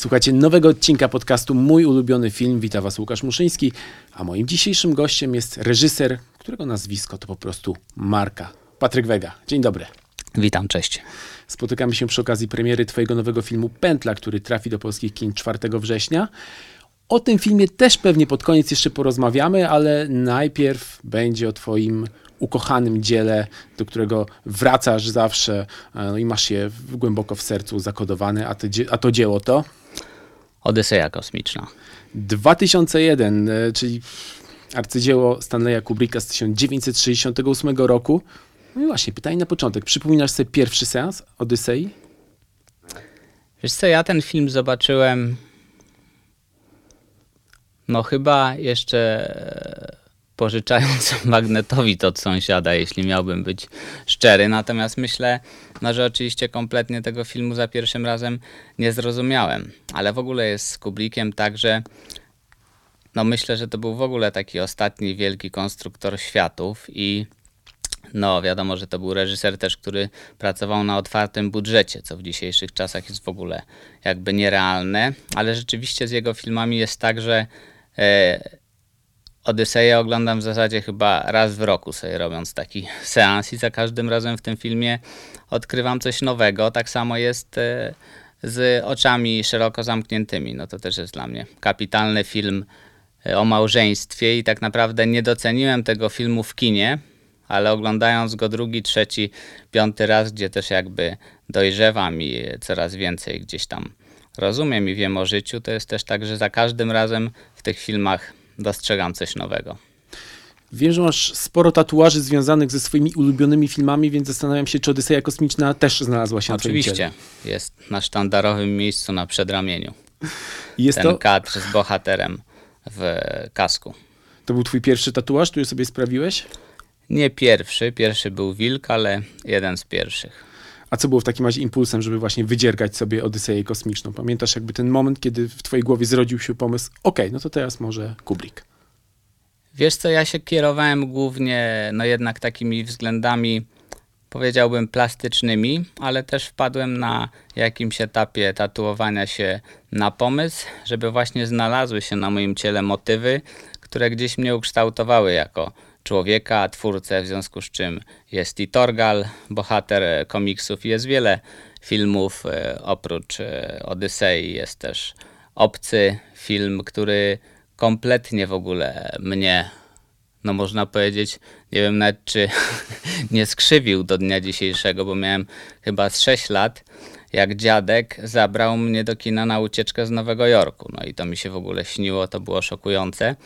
Słuchajcie nowego odcinka podcastu Mój ulubiony film. Witam Was Łukasz Muszyński, a moim dzisiejszym gościem jest reżyser, którego nazwisko to po prostu Marka. Patryk Wega. Dzień dobry. Witam, cześć. Spotykamy się przy okazji premiery Twojego nowego filmu Pętla, który trafi do polskich kin 4 września. O tym filmie też pewnie pod koniec jeszcze porozmawiamy, ale najpierw będzie o Twoim ukochanym dziele, do którego wracasz zawsze no i masz je głęboko w sercu zakodowane, a a to dzieło to? Odyseja kosmiczna. 2001, e, czyli arcydzieło Stanleya Kubricka z 1968 roku. No i właśnie, pytanie na początek. Przypominasz sobie pierwszy seans Odysei? Wiesz co, ja ten film zobaczyłem no chyba jeszcze pożyczając magnetowid od sąsiada, jeśli miałbym być szczery. Natomiast myślę, no, że oczywiście kompletnie tego filmu za pierwszym razem nie zrozumiałem. Ale w ogóle jest z Kubrickiem tak, że no myślę, że to był w ogóle taki ostatni wielki konstruktor światów i no, wiadomo, że to był reżyser też, który pracował na otwartym budżecie, co w dzisiejszych czasach jest w ogóle jakby nierealne, ale rzeczywiście z jego filmami jest tak, że e, Odyseję oglądam w zasadzie chyba raz w roku sobie robiąc taki seans i za każdym razem w tym filmie odkrywam coś nowego. Tak samo jest e, z oczami szeroko zamkniętymi. No to też jest dla mnie kapitalny film e, o małżeństwie i tak naprawdę nie doceniłem tego filmu w kinie, ale oglądając go drugi, trzeci, piąty raz, gdzie też jakby dojrzewam i coraz więcej gdzieś tam rozumiem i wiem o życiu, to jest też tak, że za każdym razem w tych filmach dostrzegam coś nowego. Wiem, że masz sporo tatuaży związanych ze swoimi ulubionymi filmami, więc zastanawiam się, czy Odyseja Kosmiczna też znalazła się Oczywiście. na Oczywiście. Jest na sztandarowym miejscu na przedramieniu. Jest Ten to... kadr z bohaterem w kasku. To był twój pierwszy tatuaż, który sobie sprawiłeś? Nie pierwszy. Pierwszy był wilk, ale jeden z pierwszych. A co było w takim razie impulsem, żeby właśnie wydziergać sobie Odyseję kosmiczną? Pamiętasz jakby ten moment, kiedy w twojej głowie zrodził się pomysł, okay, no to teraz może Kubrick. Wiesz co, ja się kierowałem głównie, no jednak takimi względami, powiedziałbym plastycznymi, ale też wpadłem na jakimś etapie tatuowania się na pomysł, żeby właśnie znalazły się na moim ciele motywy, które gdzieś mnie ukształtowały jako człowieka, twórcę, w związku z czym jest i Torgal, bohater komiksów, jest wiele filmów, e, oprócz e, Odysei jest też Obcy, film, który kompletnie w ogóle mnie, no można powiedzieć, nie wiem nawet czy nie skrzywił do dnia dzisiejszego, bo miałem chyba z 6 lat, jak dziadek zabrał mnie do kina na ucieczkę z Nowego Jorku. No i to mi się w ogóle śniło, to było szokujące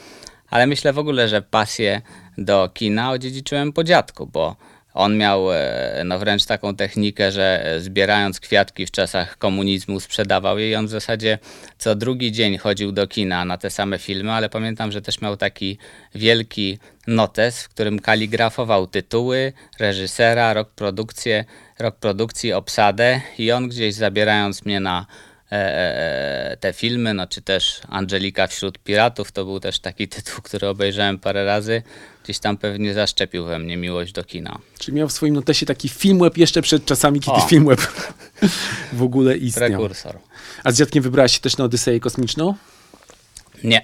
ale myślę w ogóle, że pasję do kina odziedziczyłem po dziadku, bo on miał e, no wręcz taką technikę, że zbierając kwiatki w czasach komunizmu sprzedawał je i on w zasadzie co drugi dzień chodził do kina na te same filmy, ale pamiętam, że też miał taki wielki notes, w którym kaligrafował tytuły, reżysera, rok, produkcję, rok produkcji, obsadę i on gdzieś zabierając mnie na E, e, e, te filmy, no czy też Angelika wśród piratów, to był też taki tytuł, który obejrzałem parę razy. Gdzieś tam pewnie zaszczepił we mnie miłość do kina. Czyli miał w swoim notesie taki filmweb jeszcze przed czasami, kiedy o. filmweb w ogóle istniał. Prekursor. A z dziadkiem wybrałaś się też na Odyseję kosmiczną? Nie.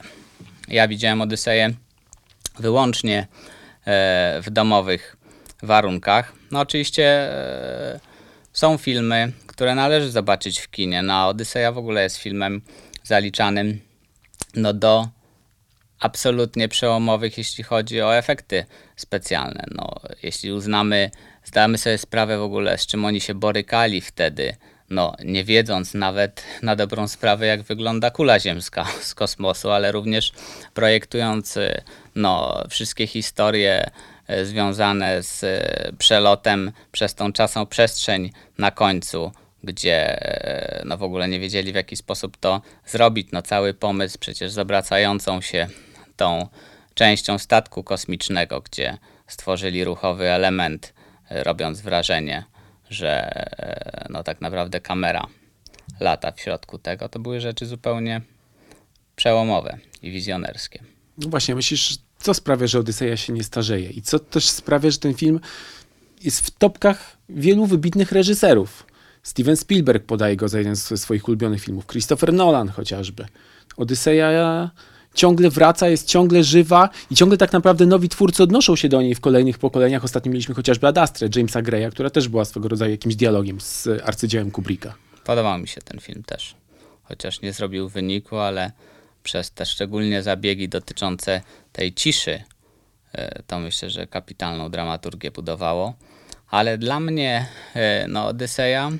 Ja widziałem Odyseję wyłącznie w domowych warunkach. No oczywiście są filmy, które należy zobaczyć w kinie. No, Odyseja w ogóle jest filmem zaliczanym no, do absolutnie przełomowych, jeśli chodzi o efekty specjalne. No, jeśli uznamy, zdamy sobie sprawę w ogóle, z czym oni się borykali wtedy, no, nie wiedząc nawet na dobrą sprawę, jak wygląda kula ziemska z kosmosu, ale również projektując no, wszystkie historie związane z e, przelotem przez tą czasą przestrzeń na końcu gdzie e, no w ogóle nie wiedzieli w jaki sposób to zrobić. No cały pomysł przecież z obracającą się tą częścią statku kosmicznego, gdzie stworzyli ruchowy element, e, robiąc wrażenie, że e, no tak naprawdę kamera lata w środku tego, to były rzeczy zupełnie przełomowe i wizjonerskie. No właśnie, myślisz, co sprawia, że Odyseja się nie starzeje i co też sprawia, że ten film jest w topkach wielu wybitnych reżyserów. Steven Spielberg podaje go za jeden ze swoich ulubionych filmów. Christopher Nolan chociażby. Odyseja ciągle wraca, jest ciągle żywa i ciągle tak naprawdę nowi twórcy odnoszą się do niej w kolejnych pokoleniach. Ostatnio mieliśmy chociażby Adastrę Jamesa Greya, która też była swego rodzaju jakimś dialogiem z arcydziełem Kubricka. Podobał mi się ten film też. Chociaż nie zrobił wyniku, ale przez te szczególnie zabiegi dotyczące tej ciszy, e, to myślę, że kapitalną dramaturgię budowało. Ale dla mnie e, no, Odyseja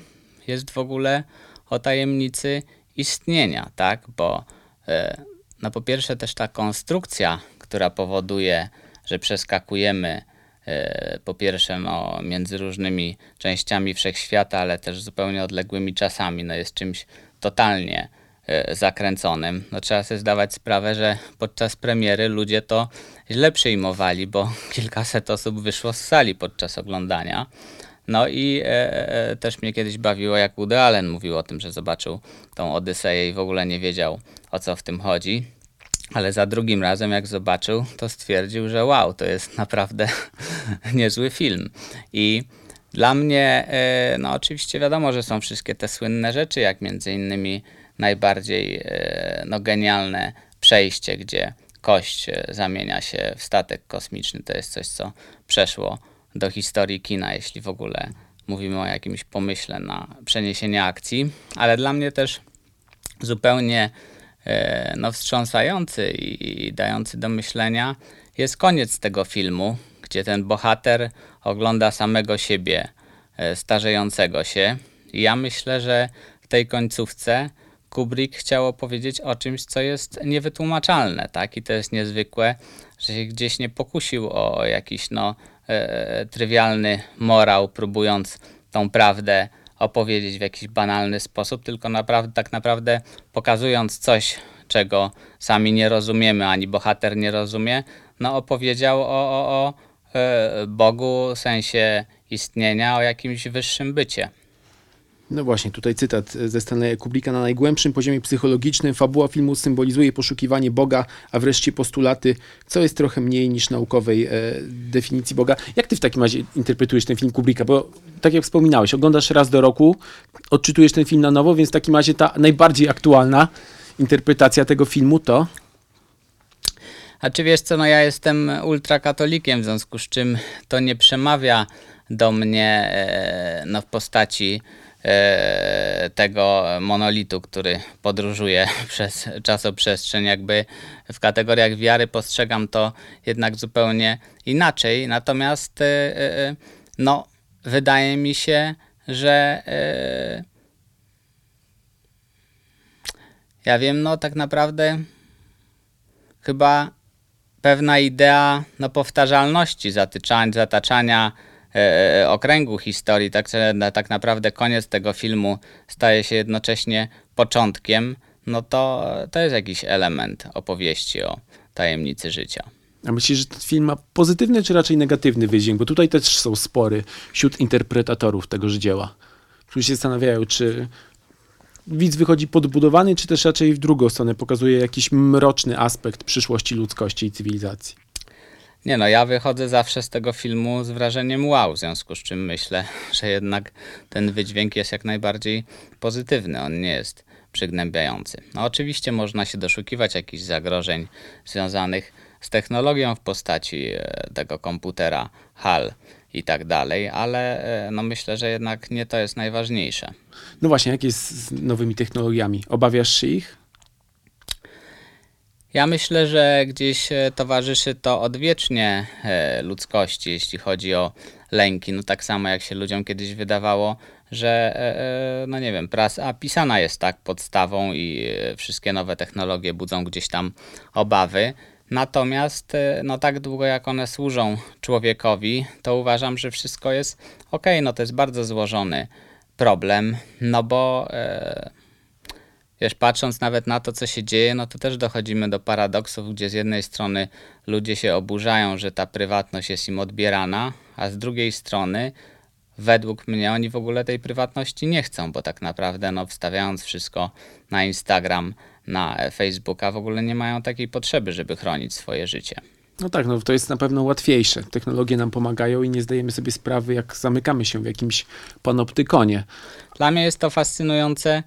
jest w ogóle o tajemnicy istnienia, tak? Bo e, no po pierwsze też ta konstrukcja, która powoduje, że przeskakujemy po pierwsze no, między różnymi częściami wszechświata, ale też zupełnie odległymi czasami, no, jest czymś totalnie zakręconym. No, trzeba sobie zdawać sprawę, że podczas premiery ludzie to źle przyjmowali, bo kilkaset osób wyszło z sali podczas oglądania. No i e, e, też mnie kiedyś bawiło, jak Woody Allen mówił o tym, że zobaczył tą Odyseję i w ogóle nie wiedział, o co w tym chodzi. Ale za drugim razem, jak zobaczył, to stwierdził, że wow, to jest naprawdę niezły film. I dla mnie, e, no oczywiście wiadomo, że są wszystkie te słynne rzeczy, jak między innymi najbardziej e, no, genialne przejście, gdzie kość e, zamienia się w statek kosmiczny. To jest coś, co przeszło do historii kina, jeśli w ogóle mówimy o jakimś pomyśle na przeniesienie akcji, ale dla mnie też zupełnie e, no, wstrząsający i, dający do myślenia jest koniec tego filmu, gdzie ten bohater ogląda samego siebie starzejącego się. I ja myślę, że w tej końcówce Kubrick chciał opowiedzieć o czymś, co jest niewytłumaczalne, tak? I to jest niezwykłe, że się gdzieś nie pokusił o jakiś no, e, trywialny morał, próbując tą prawdę opowiedzieć w jakiś banalny sposób, tylko naprawdę, tak naprawdę pokazując coś, czego sami nie rozumiemy, ani bohater nie rozumie, no opowiedział o, o, o e, Bogu, sensie istnienia, o jakimś wyższym bycie. No właśnie, tutaj cytat ze Stanleya Kubricka. Na najgłębszym poziomie psychologicznym fabuła filmu symbolizuje poszukiwanie Boga, a wreszcie postulaty, co jest trochę mniej niż naukowej e, definicji Boga. Jak ty w takim razie interpretujesz ten film Kubricka? Bo tak jak wspominałeś, oglądasz raz do roku, odczytujesz ten film na nowo, więc w takim razie ta najbardziej aktualna interpretacja tego filmu to... A czy wiesz co, no ja jestem ultrakatolikiem, w związku z czym to nie przemawia do mnie e, no, w postaci tego monolitu, który podróżuje przez czasoprzestrzeń. Jakby w kategoriach wiary postrzegam to jednak zupełnie inaczej. Natomiast e, e, no, wydaje mi się, że ja wiem, no tak naprawdę chyba pewna idea no, powtarzalności, zatyczania, zataczania E, e, okręgu historii, tak, tak naprawdę koniec tego filmu staje się jednocześnie początkiem, no to to jest jakiś element opowieści o tajemnicy życia. A myślisz, że ten film ma pozytywny czy raczej negatywny wydźwięk? Bo tutaj też są spory wśród interpretatorów tegoż dzieła, którzy się zastanawiają, czy widz wychodzi podbudowany, czy też raczej w drugą stronę pokazuje jakiś mroczny aspekt przyszłości ludzkości i cywilizacji. Nie no, ja wychodzę zawsze z tego filmu z wrażeniem wow, w związku z czym myślę, że jednak ten wydźwięk jest jak najbardziej pozytywny, on nie jest przygnębiający. No oczywiście można się doszukiwać jakichś zagrożeń związanych z technologią w postaci e, tego komputera HAL i tak dalej, ale e, no myślę, że jednak nie to jest najważniejsze. No właśnie, jak jest z nowymi technologiami? Obawiasz się ich? Ja myślę, że gdzieś e, towarzyszy to odwiecznie e, ludzkości, jeśli chodzi o lęki. No tak samo jak się ludziom kiedyś wydawało, że e, no nie wiem, prasa pisana jest tak podstawą i wszystkie nowe technologie budzą gdzieś tam obawy. Natomiast no tak długo jak one służą człowiekowi, to uważam, że wszystko jest ok. No to jest bardzo złożony problem, no bo wiesz, patrząc nawet na to, co się dzieje, no to też dochodzimy do paradoksów, gdzie z jednej strony ludzie się oburzają, że ta prywatność jest im odbierana, a z drugiej strony według mnie oni w ogóle tej prywatności nie chcą, bo tak naprawdę no, wstawiając wszystko na Instagram, na Facebooka, w ogóle nie mają takiej potrzeby, żeby chronić swoje życie. No tak, no to jest na pewno łatwiejsze. Technologie nam pomagają i nie zdajemy sobie sprawy, jak zamykamy się w jakimś panoptykonie. Dla mnie jest to fascynujące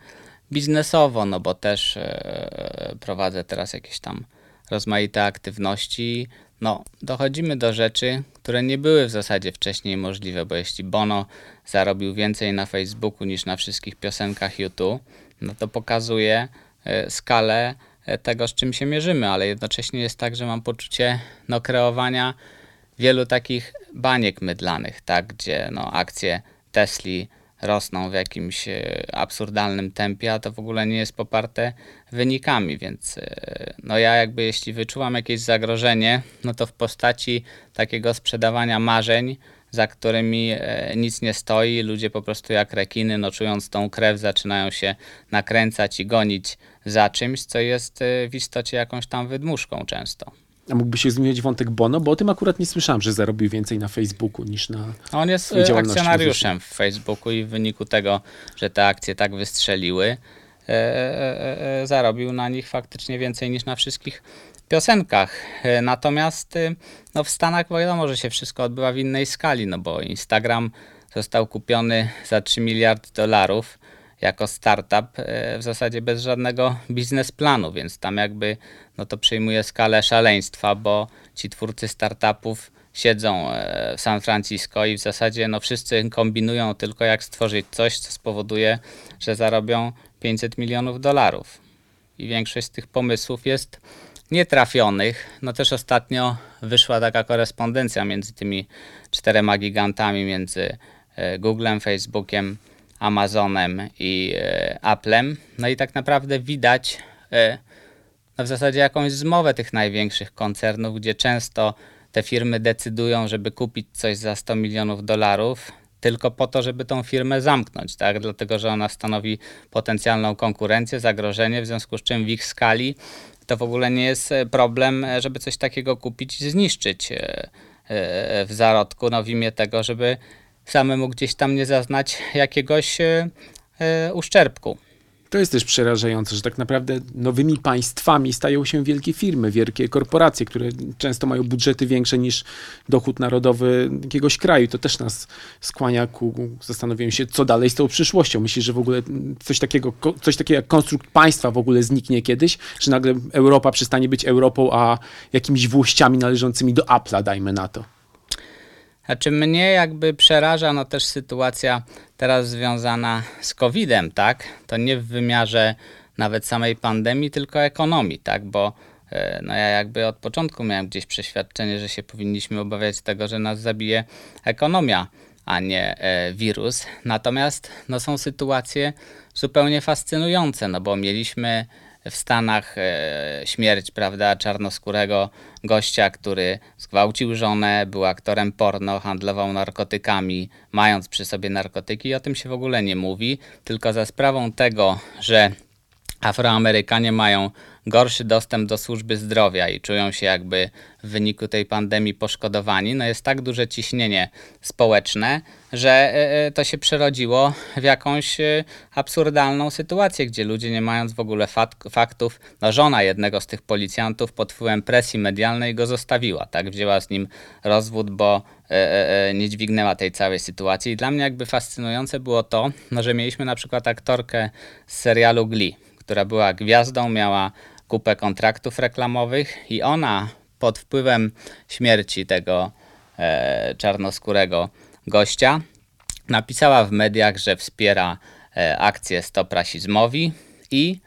biznesowo, no bo też e, prowadzę teraz jakieś tam rozmaite aktywności. No, dochodzimy do rzeczy, które nie były w zasadzie wcześniej możliwe, bo jeśli Bono zarobił więcej na Facebooku niż na wszystkich piosenkach YouTube, no to pokazuje e, skalę e, tego, z czym się mierzymy, ale jednocześnie jest tak, że mam poczucie no, kreowania wielu takich baniek mydlanych, tak, gdzie no, akcje Tesli rosną w jakimś e, absurdalnym tempie, a to w ogóle nie jest poparte wynikami, więc e, no ja jakby jeśli wyczuwam jakieś zagrożenie, no to w postaci takiego sprzedawania marzeń, za którymi e, nic nie stoi, ludzie po prostu jak rekiny, no czując tą krew, zaczynają się nakręcać i gonić za czymś, co jest w istocie jakąś tam wydmuszką często. A mógłby się zmienić wątek Bono, bo o tym akurat nie słyszałem, że zarobił więcej na Facebooku niż na. On jest e, akcjonariuszem w Facebooku i w wyniku tego, że te akcje tak wystrzeliły, e, e, e, zarobił na nich faktycznie więcej niż na wszystkich piosenkach. E, natomiast e, no w Stanach wiadomo, że się wszystko odbywa w innej skali, no bo Instagram został kupiony za 3 miliardy dolarów jako startup w zasadzie bez żadnego biznesplanu, więc tam jakby no to przyjmuje skalę szaleństwa, bo ci twórcy startupów siedzą e, w San Francisco i w zasadzie no wszyscy kombinują tylko jak stworzyć coś, co spowoduje, że zarobią 500 milionów dolarów. I większość z tych pomysłów jest nietrafionych. No też ostatnio wyszła taka korespondencja między tymi czterema gigantami, między e, Googlem, Facebookiem, Amazonem i e, Applem. No i tak naprawdę widać no w zasadzie jakąś zmowę tych największych koncernów, gdzie często te firmy decydują, żeby kupić coś za 100 milionów dolarów, tylko po to, żeby tą firmę zamknąć, tak? Dlatego, że ona stanowi potencjalną konkurencję, zagrożenie, w związku z czym w ich skali to w ogóle nie jest e, problem, e, żeby coś takiego kupić i zniszczyć e, w zarodku, no w imię tego, żeby samemu gdzieś tam nie zaznać jakiegoś uszczerbku. To jest też przerażające, że tak naprawdę nowymi państwami stają się wielkie firmy, wielkie korporacje, które często mają budżety większe niż dochód narodowy jakiegoś kraju. To też nas skłania ku zastanowieniu się, co dalej z tą przyszłością. Myślisz, że w ogóle coś takiego, coś takiego jak konstrukt państwa w ogóle zniknie kiedyś? Że nagle Europa przestanie być Europą, a jakimiś włościami należącymi do Apple'a, dajmy na to? Znaczy mnie jakby przeraża no też sytuacja teraz związana z COVID-em, tak? To nie w wymiarze nawet samej pandemii, tylko ekonomii, tak? Bo e, no ja jakby od początku miałem gdzieś przeświadczenie, że się powinniśmy obawiać tego, że nas zabije ekonomia, a nie e, wirus. Natomiast no są sytuacje zupełnie fascynujące, no bo mieliśmy w Stanach e, śmierć, prawda, czarnoskórego gościa, który zgwałcił żonę, był aktorem porno, handlował narkotykami, mając przy sobie narkotyki. O tym się w ogóle nie mówi, tylko za sprawą tego, że Afroamerykanie mają gorszy dostęp do służby zdrowia i czują się jakby w wyniku tej pandemii poszkodowani, no jest tak duże ciśnienie społeczne, że e, e, to się przerodziło w jakąś e, absurdalną sytuację, gdzie ludzie nie mając w ogóle faktów, no żona jednego z tych policjantów pod wpływem presji medialnej go zostawiła, tak, wzięła z nim rozwód, bo nie dźwignęła tej całej sytuacji. I dla mnie jakby fascynujące było to, no, że mieliśmy na przykład aktorkę z serialu Glee, która była gwiazdą, miała kupę kontraktów reklamowych i ona pod wpływem śmierci tego e, czarnoskórego gościa napisała w mediach, że wspiera e, akcję Stop Rasizmowi i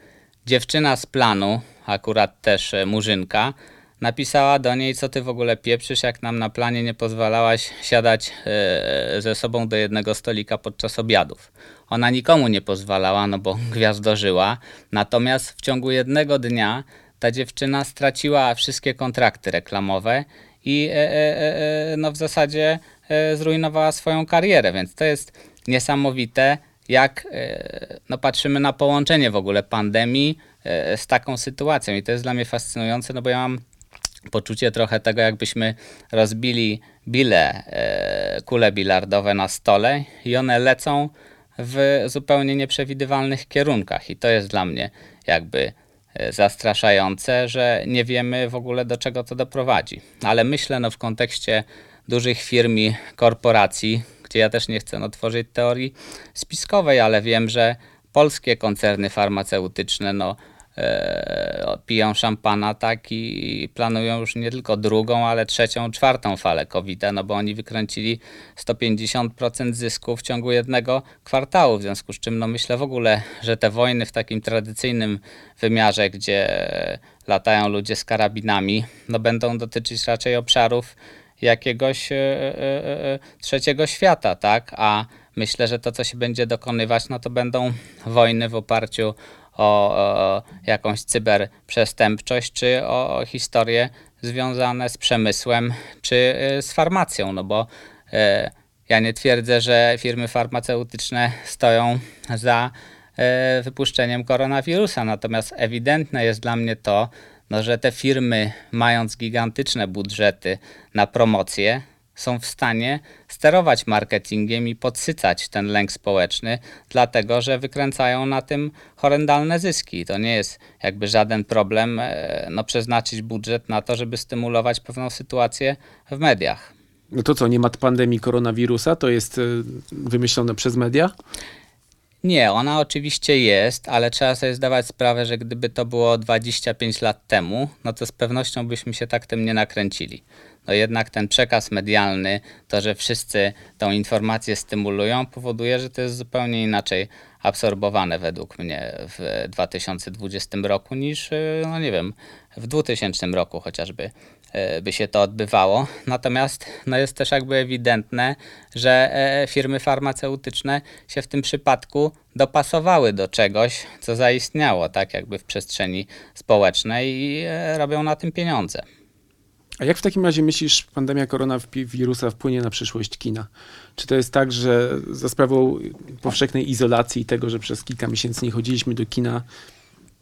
dziewczyna z planu, akurat też e, Murzynka, napisała do niej, co ty w ogóle pieprzysz, jak nam na planie nie pozwalałaś siadać e, ze sobą do jednego stolika podczas obiadów. Ona nikomu nie pozwalała, no bo gwiazdożyła, natomiast w ciągu jednego dnia ta dziewczyna straciła wszystkie kontrakty reklamowe i e, e, e, no w zasadzie e, zrujnowała swoją karierę, więc to jest niesamowite, jak e, no patrzymy na połączenie w ogóle pandemii z taką sytuacją. I to jest dla mnie fascynujące, no bo ja mam poczucie trochę tego, jakbyśmy rozbili bile, e, kule bilardowe na stole i one lecą w zupełnie nieprzewidywalnych kierunkach. I to jest dla mnie jakby e, zastraszające, że nie wiemy w ogóle do czego to doprowadzi. Ale myślę no, w kontekście dużych firm i korporacji, gdzie ja też nie chcę no, tworzyć teorii spiskowej, ale wiem, że polskie koncerny farmaceutyczne no, piją szampana tak i planują już nie tylko drugą, ale trzecią, czwartą falę covid no bo oni wykręcili 150% zysku w ciągu jednego kwartału, w związku z czym no myślę w ogóle, że te wojny w takim tradycyjnym wymiarze, gdzie latają ludzie z karabinami, no będą dotyczyć raczej obszarów jakiegoś e, e, e, trzeciego świata, tak? A myślę, że to, co się będzie dokonywać, no to będą wojny w oparciu o, o jakąś cyberprzestępczość, czy o, o historie związane z przemysłem, czy z farmacją, no bo e, ja nie twierdzę, że firmy farmaceutyczne stoją za e, wypuszczeniem koronawirusa, natomiast ewidentne jest dla mnie to, no, że te firmy, mając gigantyczne budżety na promocję, są w stanie sterować marketingiem i podsycać ten lęk społeczny, dlatego że wykręcają na tym horrendalne zyski. To nie jest jakby żaden problem e, no, przeznaczyć budżet na to, żeby stymulować pewną sytuację w mediach. No to co, nie ma pandemii koronawirusa? To jest e, wymyślone przez media? Nie, ona oczywiście jest, ale trzeba sobie zdawać sprawę, że gdyby to było 25 lat temu, no to z pewnością byśmy się tak tym nie nakręcili. No jednak ten przekaz medialny, to, że wszyscy tą informację stymulują, powoduje, że to jest zupełnie inaczej absorbowane według mnie w 2020 roku niż, no nie wiem, w 2000 roku chociażby. E, by się to odbywało. Natomiast no jest też jakby ewidentne, że e, firmy farmaceutyczne się w tym przypadku dopasowały do czegoś, co zaistniało, tak jakby w przestrzeni społecznej i e, robią na tym pieniądze. A jak w takim razie myślisz, pandemia koronawirusa wpłynie na przyszłość kina? Czy to jest tak, że za sprawą powszechnej izolacji i tego, że przez kilka miesięcy nie chodziliśmy do kina,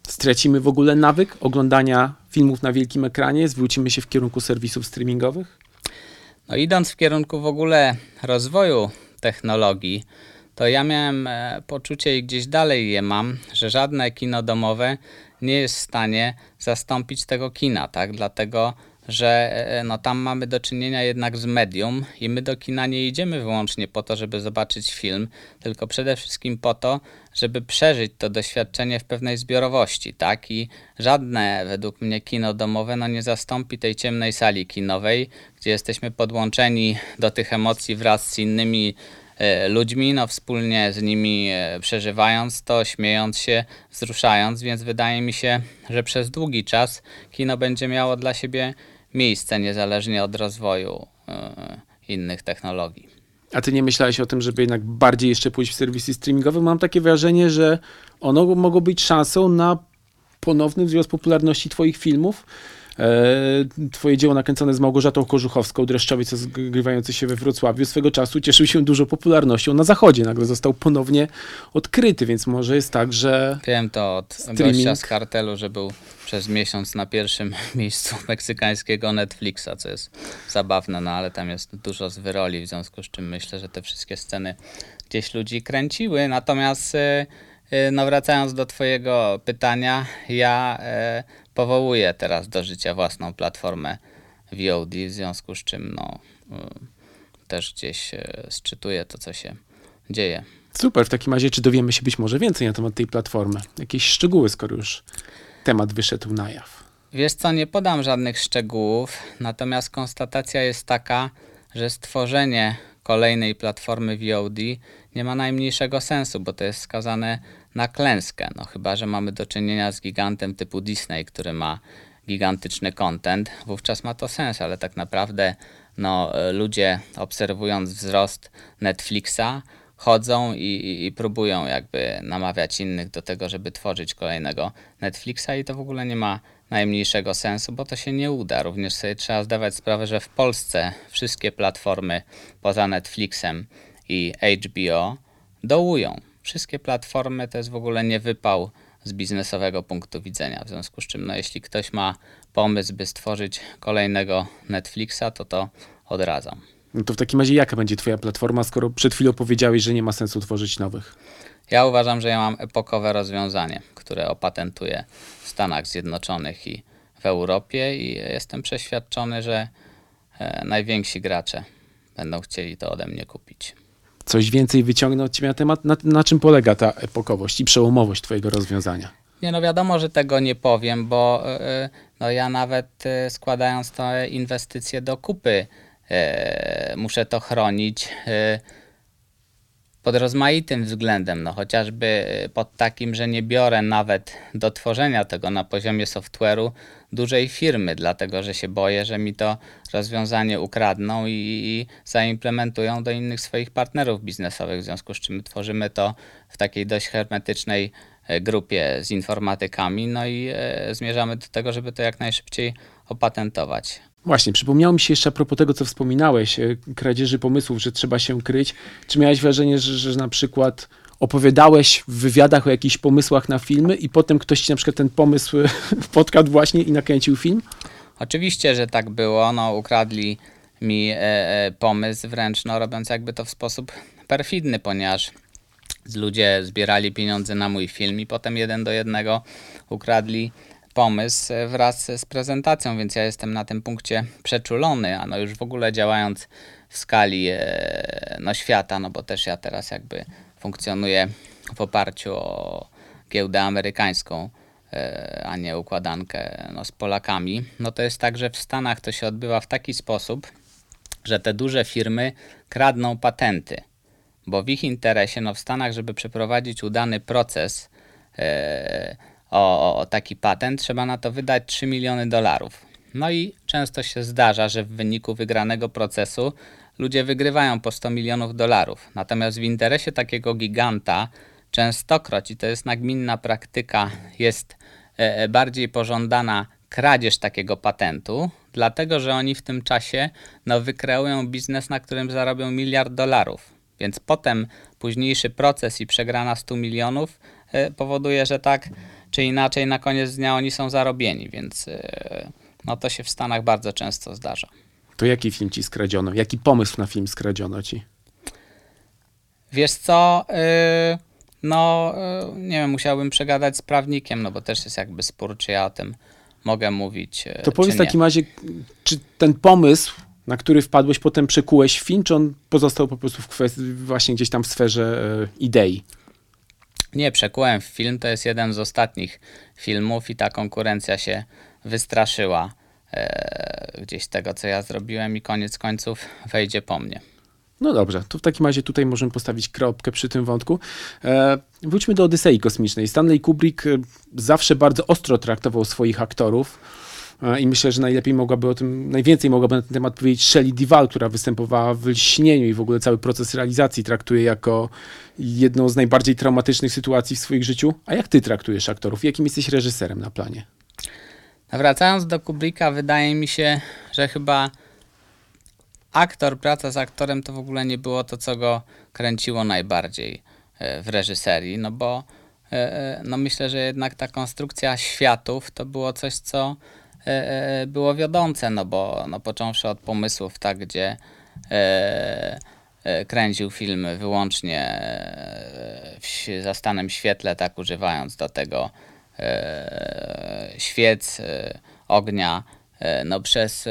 stracimy w ogóle nawyk oglądania filmów na wielkim ekranie, zwrócimy się w kierunku serwisów streamingowych? No idąc w kierunku w ogóle rozwoju technologii, to ja miałem e, poczucie i gdzieś dalej je mam, że żadne kino domowe nie jest w stanie zastąpić tego kina, tak? Dlatego że e, no, tam mamy do czynienia jednak z medium i my do kina nie idziemy wyłącznie po to, żeby zobaczyć film, tylko przede wszystkim po to, żeby przeżyć to doświadczenie w pewnej zbiorowości, tak? I żadne według mnie kino domowe no, nie zastąpi tej ciemnej sali kinowej, gdzie jesteśmy podłączeni do tych emocji wraz z innymi e, ludźmi, no wspólnie z nimi e, przeżywając to, śmiejąc się, wzruszając, więc wydaje mi się, że przez długi czas kino będzie miało dla siebie miejsce niezależnie od rozwoju e, innych technologii. A ty nie myślałeś o tym, żeby jednak bardziej jeszcze pójść w serwisy streamingowe? Mam takie wrażenie, że one mogą być szansą na ponowny wzrost popularności twoich filmów. E, twoje dzieło nakręcone z Małgorzatą Kożuchowską, dreszczowiec zgrywający się we Wrocławiu, swego czasu cieszył się dużo popularnością na zachodzie. Nagle został ponownie odkryty, więc może jest tak, że... Wiem to od streaming... gościa z kartelu, że był przez miesiąc na pierwszym miejscu meksykańskiego Netflixa, co jest zabawne, no ale tam jest dużo z wyroli, w związku z czym myślę, że te wszystkie sceny gdzieś ludzi kręciły. Natomiast y, y, no wracając do twojego pytania, ja y, powołuję teraz do życia własną platformę VOD, w związku z czym no, też gdzieś sczytuję to, co się dzieje. Super, w takim razie czy dowiemy się być może więcej na temat tej platformy? Jakieś szczegóły, skoro już temat wyszedł na jaw? Wiesz co, nie podam żadnych szczegółów, natomiast konstatacja jest taka, że stworzenie kolejnej platformy VOD nie ma najmniejszego sensu, bo to jest skazane na klęskę. No chyba, że mamy do czynienia z gigantem typu Disney, który ma gigantyczny content, wówczas ma to sens, ale tak naprawdę no, ludzie obserwując wzrost Netflixa chodzą i, i, próbują jakby namawiać innych do tego, żeby tworzyć kolejnego Netflixa i to w ogóle nie ma najmniejszego sensu, bo to się nie uda. Również sobie trzeba zdawać sprawę, że w Polsce wszystkie platformy poza Netflixem i HBO dołują. Wszystkie platformy to jest w ogóle nie wypał z biznesowego punktu widzenia. W związku z czym, no, jeśli ktoś ma pomysł, by stworzyć kolejnego Netflixa, to to odradzam. No to w takim razie jaka będzie twoja platforma, skoro przed chwilą powiedziałeś, że nie ma sensu tworzyć nowych? Ja uważam, że ja mam epokowe rozwiązanie, które opatentuję w Stanach Zjednoczonych i w Europie i jestem przeświadczony, że e, najwięksi gracze będą chcieli to ode mnie kupić. Coś więcej wyciągnę od ciebie na temat, na, na czym polega ta epokowość i przełomowość twojego rozwiązania? Nie, no wiadomo, że tego nie powiem, bo e, no ja nawet e, składając te inwestycje do kupy, muszę to chronić pod rozmaitym względem, no chociażby pod takim, że nie biorę nawet do tworzenia tego na poziomie software'u dużej firmy, dlatego że się boję, że mi to rozwiązanie ukradną i, i zaimplementują do innych swoich partnerów biznesowych, w związku z czym tworzymy to w takiej dość hermetycznej e, grupie z informatykami, no i e, zmierzamy do tego, żeby to jak najszybciej opatentować. Właśnie, przypomniało mi się jeszcze a propos tego, co wspominałeś, e, kradzieży pomysłów, że trzeba się kryć. Czy miałeś wrażenie, że, że na przykład opowiadałeś w wywiadach o jakichś pomysłach na filmy i potem ktoś ci na przykład ten pomysł podkradł właśnie i nakręcił film? Oczywiście, że tak było. No, ukradli mi e, e, pomysł, wręcz no, robiąc jakby to w sposób perfidny, ponieważ ludzie zbierali pieniądze na mój film i potem jeden do jednego ukradli pomysł e, wraz z prezentacją, więc ja jestem na tym punkcie przeczulony, a no już w ogóle działając w skali e, no, świata, no bo też ja teraz jakby funkcjonuję w oparciu o giełdę amerykańską, e, a nie układankę no, z Polakami, no to jest tak, że w Stanach to się odbywa w taki sposób, że te duże firmy kradną patenty, bo w ich interesie, no w Stanach, żeby przeprowadzić udany proces, e, o, o taki patent, trzeba na to wydać 3 miliony dolarów. No i często się zdarza, że w wyniku wygranego procesu ludzie wygrywają po 100 milionów dolarów. Natomiast w interesie takiego giganta częstokroć, i to jest nagminna praktyka, jest e, e, bardziej pożądana kradzież takiego patentu, dlatego że oni w tym czasie no, wykreują biznes, na którym zarobią miliard dolarów. Więc potem późniejszy proces i przegrana 100 milionów e, powoduje, że tak czy inaczej na koniec dnia oni są zarobieni, więc e, no to się w Stanach bardzo często zdarza. To jaki film ci skradziono? Jaki pomysł na film skradziono ci? Wiesz co, yy, no yy, nie wiem, musiałbym przegadać z prawnikiem, no bo też jest jakby spór, czy ja o tym mogę mówić. To powiedz w takim razie, czy ten pomysł, na który wpadłeś, potem przekułeś w film, czy on pozostał po prostu w kwestii, właśnie gdzieś tam w sferze idei? Nie, przekułem w film, to jest jeden z ostatnich filmów i ta konkurencja się wystraszyła e, gdzieś tego, co ja zrobiłem i koniec końców wejdzie po mnie. No dobrze, to w takim razie tutaj możemy postawić kropkę przy tym wątku. E, wróćmy do Odysei Kosmicznej. Stanley Kubrick e, zawsze bardzo ostro traktował swoich aktorów. E, I myślę, że najlepiej mogłaby o tym, najwięcej mogłaby na ten temat powiedzieć Shelley Duvall, która występowała w Lśnieniu i w ogóle cały proces realizacji traktuje jako jedną z najbardziej traumatycznych sytuacji w swoim życiu. A jak ty traktujesz aktorów? Jakim jesteś reżyserem na planie? Wracając do Kubricka, wydaje mi się, że chyba aktor, praca z aktorem to w ogóle nie było to, co go kręciło najbardziej e, w reżyserii, no bo e, no myślę, że jednak ta konstrukcja światów to było coś, co było wiodące, no bo no począwszy od pomysłów, tak, gdzie e, kręcił filmy wyłącznie w zastanym świetle, tak używając do tego świec, ognia, no przez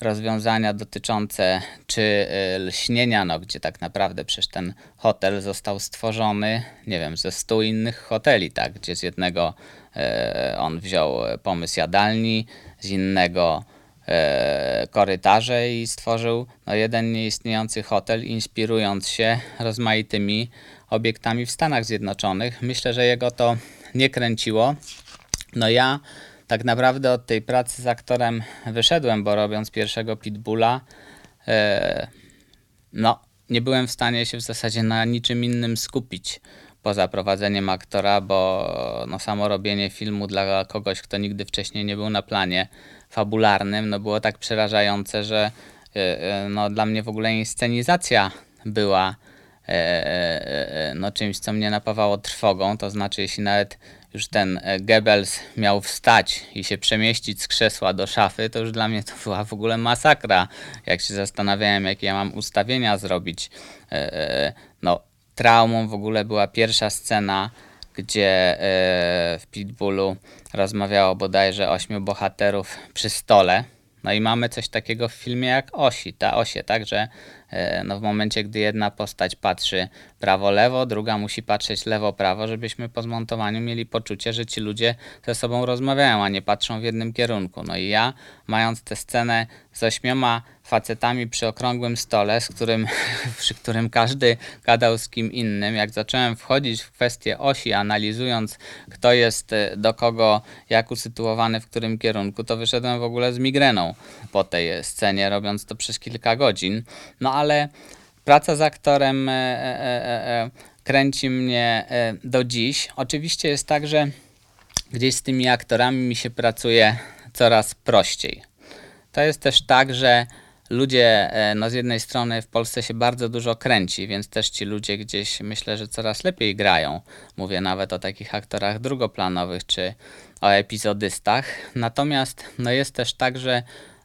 rozwiązania dotyczące czy lśnienia, no gdzie tak naprawdę przecież ten hotel został stworzony, nie wiem, ze stu innych hoteli, tak, gdzie z jednego E, on wziął pomysł jadalni, z innego e, korytarze i stworzył no, jeden nieistniejący hotel, inspirując się rozmaitymi obiektami w Stanach Zjednoczonych. Myślę, że jego to nie kręciło. No ja tak naprawdę od tej pracy z aktorem wyszedłem, bo robiąc pierwszego Pitbulla, e, no nie byłem w stanie się w zasadzie na niczym innym skupić poza prowadzeniem aktora, bo no, samo robienie filmu dla kogoś, kto nigdy wcześniej nie był na planie fabularnym, no, było tak przerażające, że y, y, no, dla mnie w ogóle inscenizacja była e, e, e, no, czymś, co mnie napawało trwogą. To znaczy, jeśli nawet już ten e, Goebbels miał wstać i się przemieścić z krzesła do szafy, to już dla mnie to była w ogóle masakra. Jak się zastanawiałem, jakie ja mam ustawienia zrobić. E, e, no, traumą w ogóle była pierwsza scena, gdzie w Pitbullu rozmawiało bodajże ośmiu bohaterów przy stole. No i mamy coś takiego w filmie jak osi, ta osie, tak, że no w momencie, gdy jedna postać patrzy prawo-lewo, druga musi patrzeć lewo-prawo, żebyśmy po zmontowaniu mieli poczucie, że ci ludzie ze sobą rozmawiają, a nie patrzą w jednym kierunku. No i ja, mając tę scenę z ośmioma facetami przy okrągłym stole, z którym, przy którym każdy gadał z kim innym, jak zacząłem wchodzić w kwestię osi, analizując kto jest e, do kogo, jak usytuowany w którym kierunku, to wyszedłem w ogóle z migreną po tej scenie, robiąc to przez kilka godzin. No ale praca z aktorem e, e, e, kręci mnie do dziś. Oczywiście jest tak, że gdzieś z tymi aktorami mi się pracuje coraz prościej. To jest też tak, że ludzie, no z jednej strony w Polsce się bardzo dużo kręci, więc też ci ludzie gdzieś myślę, że coraz lepiej grają. Mówię nawet o takich aktorach drugoplanowych czy o epizodystach. Natomiast no jest też tak, że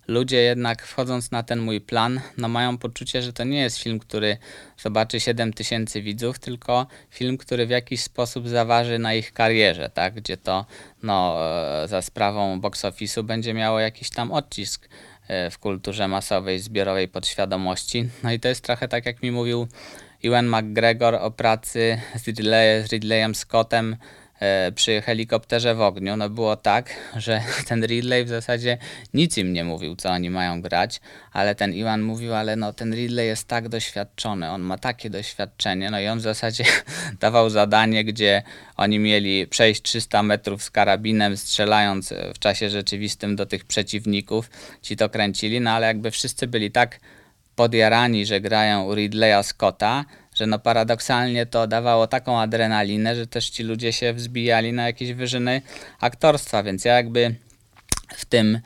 ludzie jednak wchodząc na ten mój plan, no mają poczucie, że to nie jest film, który zobaczy 7 tysięcy widzów, tylko film, który w jakiś sposób zaważy na ich karierze, tak? gdzie to no, e, za sprawą box office'u będzie miało jakiś tam odcisk e, w kulturze masowej, zbiorowej podświadomości. No i to jest trochę tak, jak mi mówił Ewan McGregor o pracy z, Ridley, z Ridleyem Scottem E, przy helikopterze w ogniu, no było tak, że ten Ridley w zasadzie nic im nie mówił, co oni mają grać, ale ten Iwan mówił, ale no ten Ridley jest tak doświadczony, on ma takie doświadczenie, no i on w zasadzie dawał zadanie, gdzie oni mieli przejść 300 metrów z karabinem, strzelając w czasie rzeczywistym do tych przeciwników, ci to kręcili, no ale jakby wszyscy byli tak podjarani, że grają Ridleya Scotta, że no paradoksalnie to dawało taką adrenalinę, że też ci ludzie się wzbijali na jakieś wyżyny aktorstwa, więc ja jakby w tym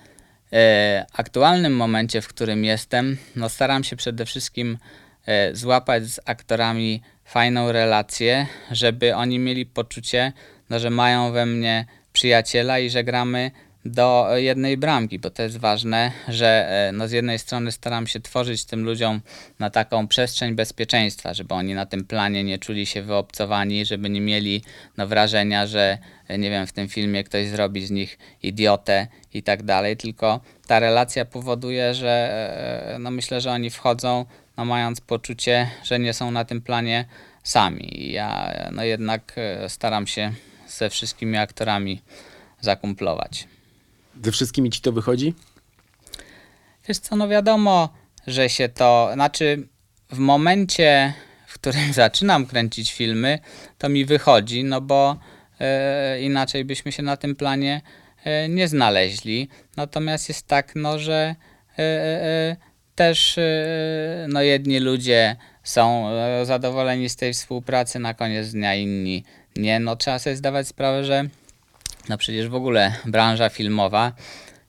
e, aktualnym momencie, w którym jestem, no staram się przede wszystkim e, złapać z aktorami fajną relację, żeby oni mieli poczucie, no, że mają we mnie przyjaciela i że gramy do jednej bramki, bo to jest ważne, że e, no z jednej strony staram się tworzyć tym ludziom na taką przestrzeń bezpieczeństwa, żeby oni na tym planie nie czuli się wyobcowani, żeby nie mieli no, wrażenia, że e, nie wiem, w tym filmie ktoś zrobi z nich idiotę i tak dalej, tylko ta relacja powoduje, że e, no myślę, że oni wchodzą no mając poczucie, że nie są na tym planie sami. Ja no jednak staram się ze wszystkimi aktorami zakumplować. Ze wszystkimi ci to wychodzi? Wiesz co, no wiadomo, że się to, znaczy w momencie, w którym zaczynam kręcić filmy, to mi wychodzi, no bo e, inaczej byśmy się na tym planie e, nie znaleźli. Natomiast jest tak, no, że e, też no, jedni ludzie są zadowoleni z tej współpracy, na koniec dnia inni nie. No trzeba sobie zdawać sprawę, że no przecież w ogóle branża filmowa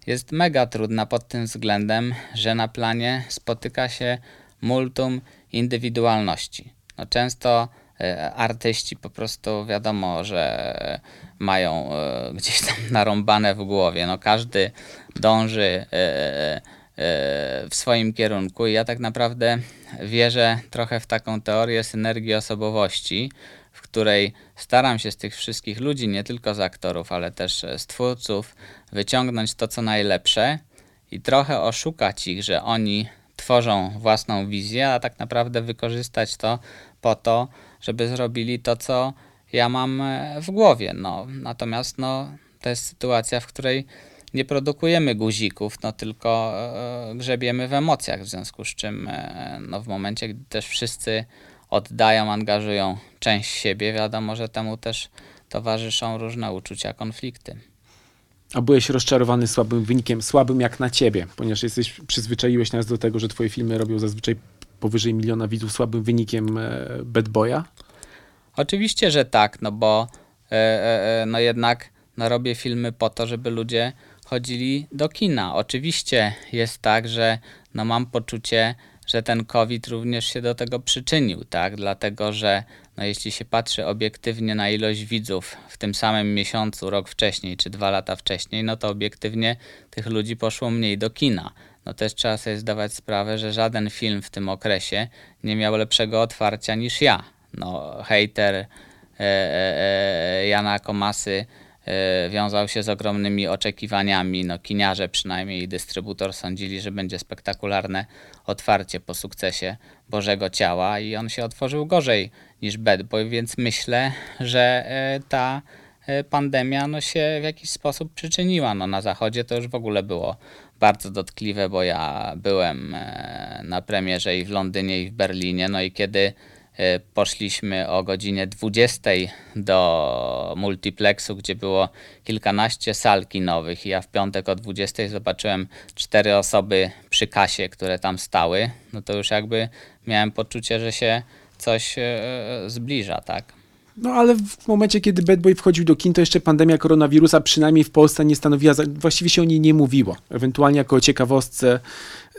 jest mega trudna pod tym względem, że na planie spotyka się multum indywidualności. No często e, artyści po prostu wiadomo, że mają e, gdzieś tam narąbane w głowie. No każdy dąży e, w swoim kierunku i ja tak naprawdę wierzę trochę w taką teorię synergii osobowości, której staram się z tych wszystkich ludzi, nie tylko z aktorów, ale też z twórców, wyciągnąć to, co najlepsze i trochę oszukać ich, że oni tworzą własną wizję, a tak naprawdę wykorzystać to po to, żeby zrobili to, co ja mam e, w głowie. No, natomiast no, to jest sytuacja, w której nie produkujemy guzików, no tylko e, grzebiemy w emocjach, w związku z czym e, no, w momencie, gdy też wszyscy oddają, angażują część siebie, wiadomo, że temu też towarzyszą różne uczucia, konflikty. A byłeś rozczarowany słabym wynikiem, słabym jak na ciebie, ponieważ jesteś, przyzwyczaiłeś nas do tego, że twoje filmy robią zazwyczaj powyżej miliona widzów słabym wynikiem e, Bad Boya? Oczywiście, że tak, no bo e, e, no jednak no robię filmy po to, żeby ludzie chodzili do kina. Oczywiście jest tak, że no mam poczucie, że ten COVID również się do tego przyczynił, tak? Dlatego, że no jeśli się patrzy obiektywnie na ilość widzów w tym samym miesiącu, rok wcześniej czy dwa lata wcześniej, no to obiektywnie tych ludzi poszło mniej do kina. No też trzeba sobie zdawać sprawę, że żaden film w tym okresie nie miał lepszego otwarcia niż ja. No, hater e, e, e, Jana Komasy wiązał się z ogromnymi oczekiwaniami. No, kiniarze przynajmniej i dystrybutor sądzili, że będzie spektakularne otwarcie po sukcesie Bożego Ciała i on się otworzył gorzej niż Bad Boy, więc myślę, że e, ta e, pandemia no, się w jakiś sposób przyczyniła. No, na zachodzie to już w ogóle było bardzo dotkliwe, bo ja byłem e, na premierze i w Londynie i w Berlinie, no i kiedy e, poszliśmy o godzinie 20 do multiplexu, gdzie było kilkanaście sal kinowych ja w piątek o 20 zobaczyłem cztery osoby przy kasie, które tam stały, no to już jakby miałem poczucie, że się coś e, zbliża, tak? No ale w momencie, kiedy Bad Boy wchodził do kin, to jeszcze pandemia koronawirusa przynajmniej w Polsce nie stanowiła, właściwie się o niej nie mówiło. Ewentualnie jako o ciekawostce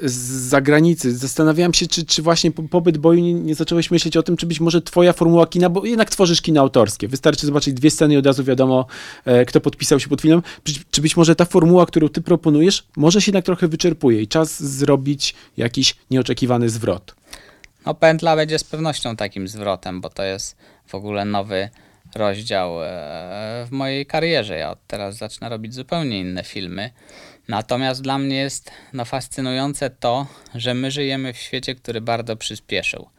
z zagranicy. Zastanawiałem się, czy, czy właśnie po, po Bad Boyu nie, nie zacząłeś myśleć o tym, czy być może twoja formuła kina, bo jednak tworzysz kino autorskie. Wystarczy zobaczyć dwie sceny i od razu wiadomo, e, kto podpisał się pod filmem. Czy, czy być może ta formuła, którą ty proponujesz, może się jednak trochę wyczerpuje i czas zrobić jakiś nieoczekiwany zwrot. No pętla będzie z pewnością takim zwrotem, bo to jest w ogóle nowy rozdział e, w mojej karierze. Ja od teraz zacznę robić zupełnie inne filmy. Natomiast dla mnie jest no, fascynujące to, że my żyjemy w świecie, który bardzo przyspieszył.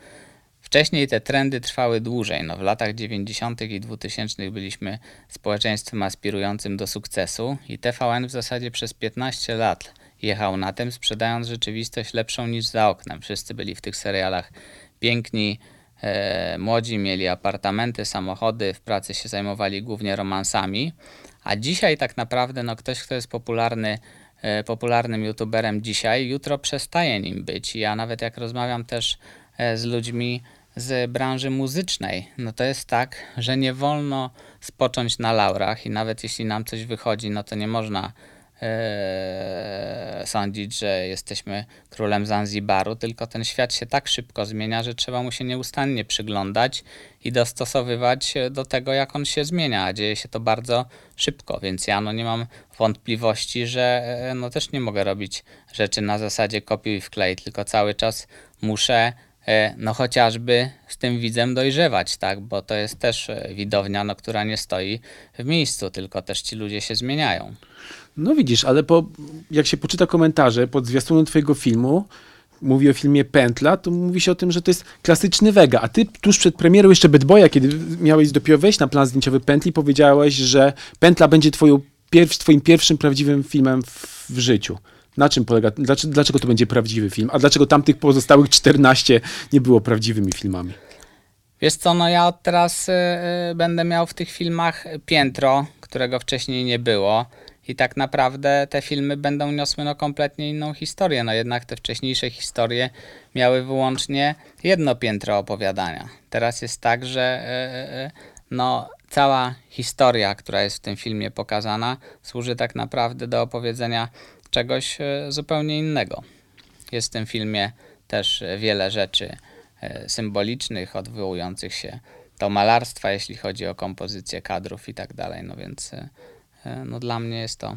Wcześniej te trendy trwały dłużej. No, w latach 90. i 2000 byliśmy społeczeństwem aspirującym do sukcesu i TVN w zasadzie przez 15 lat jechał na tym, sprzedając rzeczywistość lepszą niż za oknem. Wszyscy byli w tych serialach piękni, e, młodzi, mieli apartamenty, samochody, w pracy się zajmowali głównie romansami. A dzisiaj tak naprawdę no, ktoś, kto jest popularny, e, popularnym youtuberem dzisiaj, jutro przestaje nim być. Ja nawet jak rozmawiam też e, z ludźmi z branży muzycznej, no to jest tak, że nie wolno spocząć na laurach i nawet jeśli nam coś wychodzi, no to nie można e, sądzić, że jesteśmy królem Zanzibaru, tylko ten świat się tak szybko zmienia, że trzeba mu się nieustannie przyglądać i dostosowywać do tego, jak on się zmienia, a dzieje się to bardzo szybko, więc ja no nie mam wątpliwości, że e, no też nie mogę robić rzeczy na zasadzie kopiuj i wklej, tylko cały czas muszę e, no chociażby z tym widzem dojrzewać, tak, bo to jest też widownia, no, która nie stoi w miejscu, tylko też ci ludzie się zmieniają. No widzisz, ale po, jak się poczyta komentarze pod zwiastunem twojego filmu, mówi o filmie Pętla, to mówi się o tym, że to jest klasyczny Vega, a ty tuż przed premierą jeszcze Bad kiedy miałeś dopiero wejść na plan zdjęciowy Pętli, powiedziałeś, że Pętla będzie twoją pierw, twoim pierwszym prawdziwym filmem w, w życiu. Na czym polega, dlaczego, dlaczego to będzie prawdziwy film, a dlaczego tamtych pozostałych 14 nie było prawdziwymi filmami? Wiesz co, no ja od teraz y, y, będę miał w tych filmach piętro, którego wcześniej nie było. I tak naprawdę te filmy będą niosły no kompletnie inną historię. No jednak te wcześniejsze historie miały wyłącznie jedno piętro opowiadania. Teraz jest tak, że y, y, y, no, cała historia, która jest w tym filmie pokazana, służy tak naprawdę do opowiedzenia czegoś zupełnie innego. Jest w tym filmie też wiele rzeczy e, symbolicznych, odwołujących się do malarstwa, jeśli chodzi o kompozycję kadrów i tak dalej. No więc e, e, no dla mnie jest to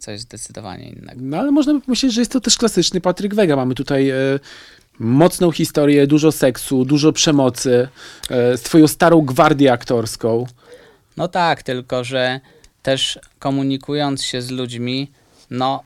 coś zdecydowanie innego. No ale można by pomyśleć, że jest to też klasyczny Patryk Wega. Mamy tutaj e, mocną historię, dużo seksu, dużo przemocy, e, z twoją starą gwardię aktorską. No tak, tylko że też komunikując się z ludźmi, no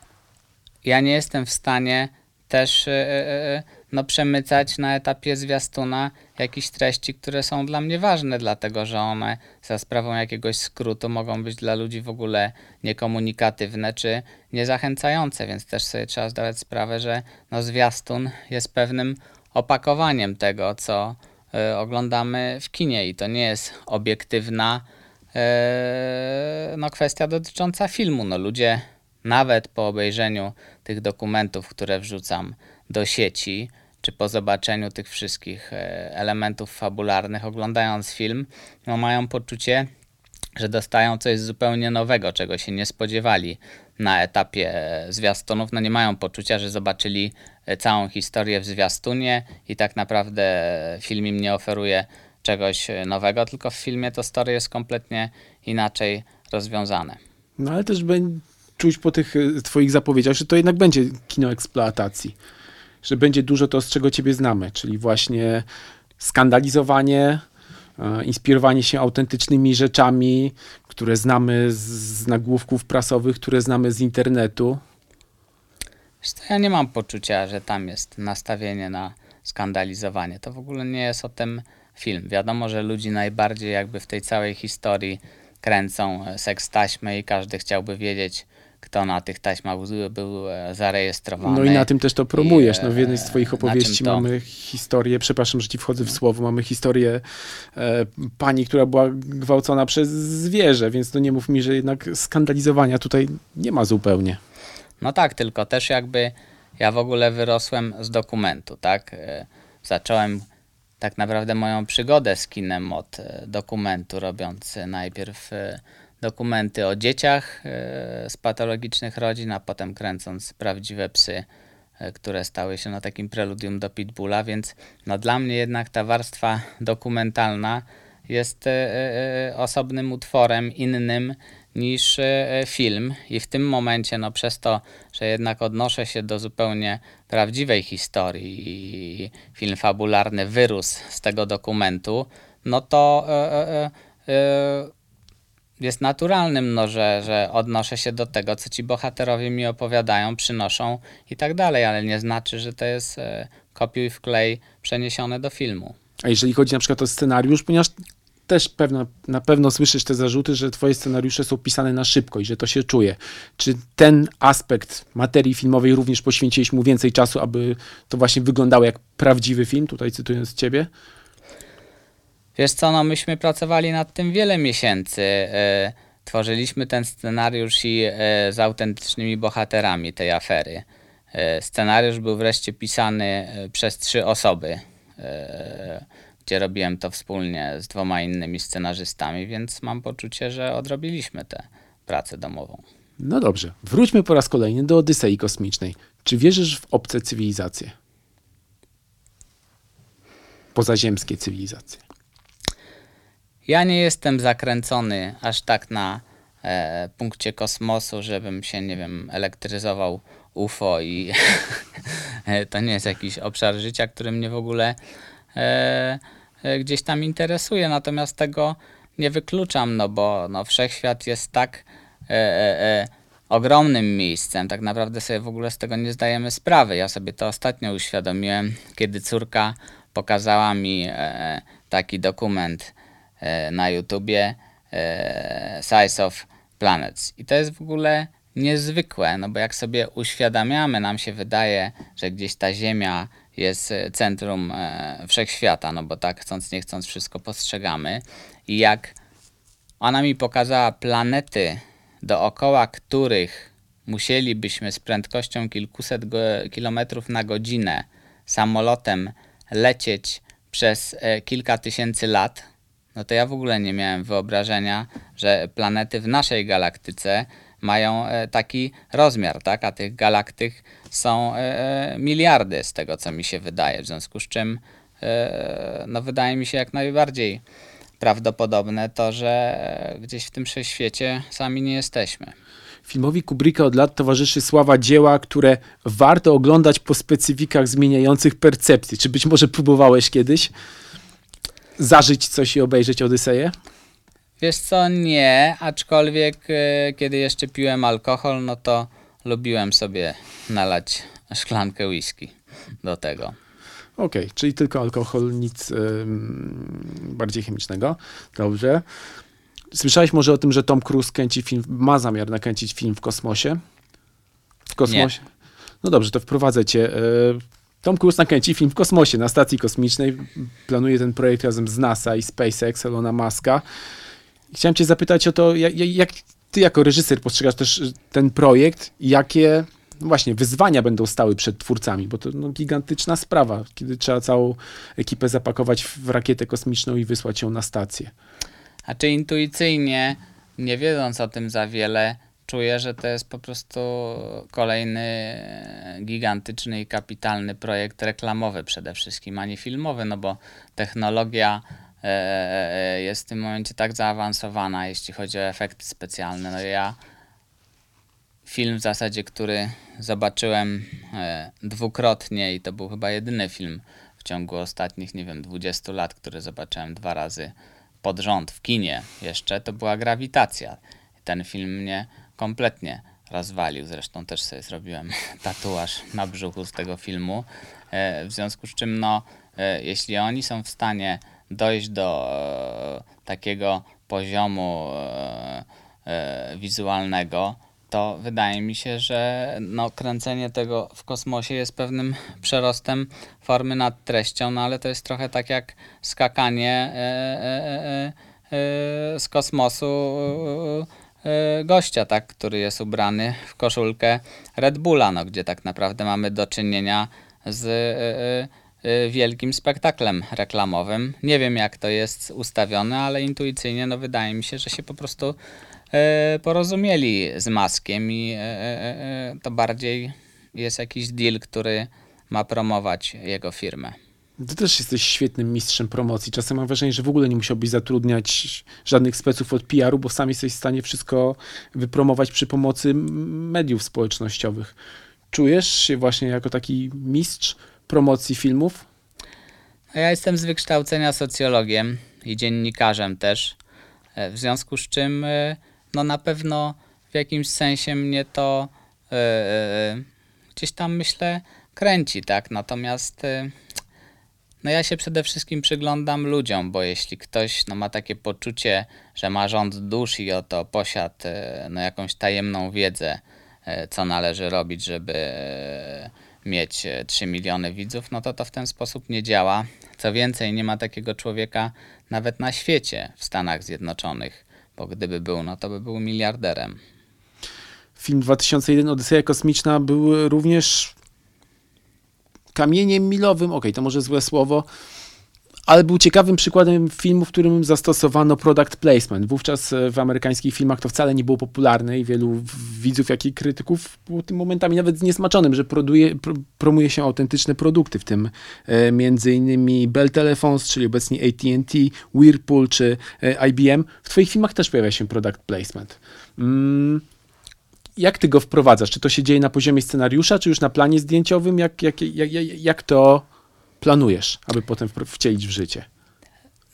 ja nie jestem w stanie też e, e, e, no, przemycać na etapie zwiastuna jakichś treści, które są dla mnie ważne, dlatego że one za sprawą jakiegoś skrótu mogą być dla ludzi w ogóle niekomunikatywne czy niezachęcające, więc też sobie trzeba zdawać sprawę, że no, zwiastun jest pewnym opakowaniem tego, co e, oglądamy w kinie i to nie jest obiektywna e, no, kwestia dotycząca filmu. No, ludzie nawet po obejrzeniu tych dokumentów, które wrzucam do sieci, czy po zobaczeniu tych wszystkich e, elementów fabularnych, oglądając film, no mają poczucie, że dostają coś zupełnie nowego, czego się nie spodziewali na etapie zwiastunów, no nie mają poczucia, że zobaczyli e, całą historię w zwiastunie i tak naprawdę film im nie oferuje czegoś e, nowego, tylko w filmie to story jest kompletnie inaczej rozwiązane. No ale też czuć po tych e, twoich zapowiedziach, że to jednak będzie kino eksploatacji. Że będzie dużo to, z czego ciebie znamy, czyli właśnie skandalizowanie, e, inspirowanie się autentycznymi rzeczami, które znamy z, nagłówków prasowych, które znamy z internetu. Ja nie mam poczucia, że tam jest nastawienie na skandalizowanie. To w ogóle nie jest o tym film. Wiadomo, że ludzi najbardziej jakby w tej całej historii kręcą e, seks taśmy i każdy chciałby wiedzieć, kto na tych taśmach był, e, zarejestrowany. No i na tym też to promujesz. No w jednej z e, twoich opowieści mamy historię, przepraszam, że ci wchodzę w słowo, mamy historię e, pani, która była gwałcona przez zwierzę, więc to nie mów mi, że jednak skandalizowania tutaj nie ma zupełnie. No tak, tylko też jakby ja w ogóle wyrosłem z dokumentu, tak? E, Zacząłem tak naprawdę moją przygodę z kinem od dokumentu, robiąc najpierw dokumenty o dzieciach e, z patologicznych rodzin, a potem kręcąc prawdziwe psy, e, które stały się no, takim preludium do Pitbulla, więc no, dla mnie jednak ta warstwa dokumentalna jest e, osobnym utworem innym niż film. I w tym momencie, no przez to, że jednak odnoszę się do zupełnie prawdziwej historii i film fabularny wyrósł z tego dokumentu, no to jest naturalnym, no, że, że odnoszę się do tego, co ci bohaterowie mi opowiadają, przynoszą i tak dalej, ale nie znaczy, że to jest e, kopiuj wklej przeniesione do filmu. A jeżeli chodzi na przykład o scenariusz, ponieważ też pewno, na pewno słyszysz te zarzuty, że twoje scenariusze są pisane na szybko i że to się czuje. Czy ten aspekt materii filmowej również poświęciłeś mu więcej czasu, aby to właśnie wyglądało jak prawdziwy film, tutaj cytując ciebie? Wiesz co, no myśmy pracowali nad tym wiele miesięcy. E, tworzyliśmy ten scenariusz i e, z autentycznymi bohaterami tej afery. E, scenariusz był wreszcie pisany przez trzy osoby, gdzie robiłem to wspólnie z dwoma innymi scenarzystami, więc mam poczucie, że odrobiliśmy tę pracę domową. No dobrze, wróćmy po raz kolejny do Odysei Kosmicznej. Czy wierzysz w obce cywilizacje? Pozaziemskie cywilizacje. Ja nie jestem zakręcony aż tak na e, punkcie kosmosu, żebym się, nie wiem, elektryzował UFO i e, to nie jest jakiś obszar życia, który mnie w ogóle e, e, gdzieś tam interesuje, natomiast tego nie wykluczam, no bo no, wszechświat jest tak e, e, ogromnym miejscem, tak naprawdę sobie w ogóle z tego nie zdajemy sprawy. Ja sobie to ostatnio uświadomiłem, kiedy córka pokazała mi taki dokument na YouTubie e, Size of Planets. I to jest w ogóle niezwykłe, no bo jak sobie uświadamiamy, nam się wydaje, że gdzieś ta Ziemia jest e, centrum e, wszechświata, no bo tak chcąc nie chcąc wszystko postrzegamy. I jak ona mi pokazała planety, dookoła których musielibyśmy z prędkością kilkuset kilometrów na godzinę samolotem lecieć przez e, kilka tysięcy lat, no to ja w ogóle nie miałem wyobrażenia, że planety w naszej galaktyce mają e, taki rozmiar, tak? A tych galaktyk są e, e, miliardy z tego, co mi się wydaje. W związku z czym, no wydaje mi się jak najbardziej prawdopodobne to, że gdzieś w tym wszechświecie sami nie jesteśmy. Filmowi Kubricka od lat towarzyszy sława dzieła, które warto oglądać po specyfikach zmieniających percepcję. Czy być może próbowałeś kiedyś zażyć coś i obejrzeć Odyseję? Wiesz co, nie, aczkolwiek e, kiedy jeszcze piłem alkohol, no to lubiłem sobie nalać szklankę whisky do tego. Okej, czyli tylko alkohol, nic bardziej chemicznego. Dobrze. Słyszałeś może o tym, że Tom Cruise kręci film, ma zamiar nakręcić film w kosmosie? W kosmosie? No dobrze, to wprowadzę cię. Y, Tom Cruise nakręci film w kosmosie, na stacji kosmicznej. Planuje ten projekt razem z NASA i SpaceX, Elona Muska. Chciałem cię zapytać o to, jak, jak ty jako reżyser postrzegasz też y, ten projekt jakie no właśnie wyzwania będą stały przed twórcami, bo to no, gigantyczna sprawa, kiedy trzeba całą ekipę zapakować w rakietę kosmiczną i wysłać ją na stację. A czy intuicyjnie, nie wiedząc o tym za wiele, czuję, że to jest po prostu kolejny gigantyczny i kapitalny projekt reklamowy przede wszystkim, a nie filmowy, no bo technologia e, jest w tym momencie tak zaawansowana, jeśli chodzi o efekty specjalne. No ja film w zasadzie, który zobaczyłem e, dwukrotnie i to był chyba jedyny film w ciągu ostatnich, nie wiem, 20 lat, który zobaczyłem dwa razy pod rząd w kinie jeszcze, to była Grawitacja. Ten film mnie kompletnie rozwalił. Zresztą też sobie zrobiłem tatuaż na brzuchu z tego filmu. E, w związku z czym, no, e, jeśli oni są w stanie dojść do e, takiego poziomu wizualnego, to wydaje mi się, że no, kręcenie tego w kosmosie jest pewnym przerostem formy nad treścią, no ale to jest trochę tak jak skakanie z kosmosu gościa, tak, który jest ubrany w koszulkę Red Bulla, no, gdzie tak naprawdę mamy do czynienia z e, e, wielkim spektaklem reklamowym. Nie wiem jak to jest ustawione, ale intuicyjnie no, wydaje mi się, że się po prostu porozumieli z Maskiem i to bardziej jest jakiś deal, który ma promować jego firmę. Ty też jesteś świetnym mistrzem promocji. Czasem mam wrażenie, że w ogóle nie musiałbyś zatrudniać żadnych speców od PR-u, bo sam jesteś w stanie wszystko wypromować przy pomocy mediów społecznościowych. Czujesz się właśnie jako taki mistrz promocji filmów? Ja jestem z wykształcenia socjologiem i dziennikarzem też. E, w związku z czym, e, no na pewno w jakimś sensie mnie to yy, gdzieś tam myślę kręci, tak? Natomiast yy, no ja się przede wszystkim przyglądam ludziom, bo jeśli ktoś no, ma takie poczucie, że ma rząd dusz i oto posiadł e, no, jakąś tajemną wiedzę, e, co należy robić, żeby e, mieć 3 miliony widzów, no to to w ten sposób nie działa. Co więcej, nie ma takiego człowieka nawet na świecie w Stanach Zjednoczonych, bo gdyby był, no to by był miliarderem. Film 2001 Odyseja Kosmiczna był również kamieniem milowym, ok, to może złe słowo, ale był ciekawym przykładem filmu, w którym zastosowano product placement. Wówczas e, w amerykańskich filmach to wcale nie było popularne i wielu widzów, jak i krytyków było tym momentami nawet zniesmaczonym, że produje, promuje się autentyczne produkty, w tym e, między innymi Bell Telephones, czyli obecnie AT&T, Whirlpool czy e, IBM. W twoich filmach też pojawia się product placement. Mm jak ty go wprowadzasz? Czy to się dzieje na poziomie scenariusza, czy już na planie zdjęciowym? Jak, jak, jak, jak to planujesz, aby potem wcielić w życie?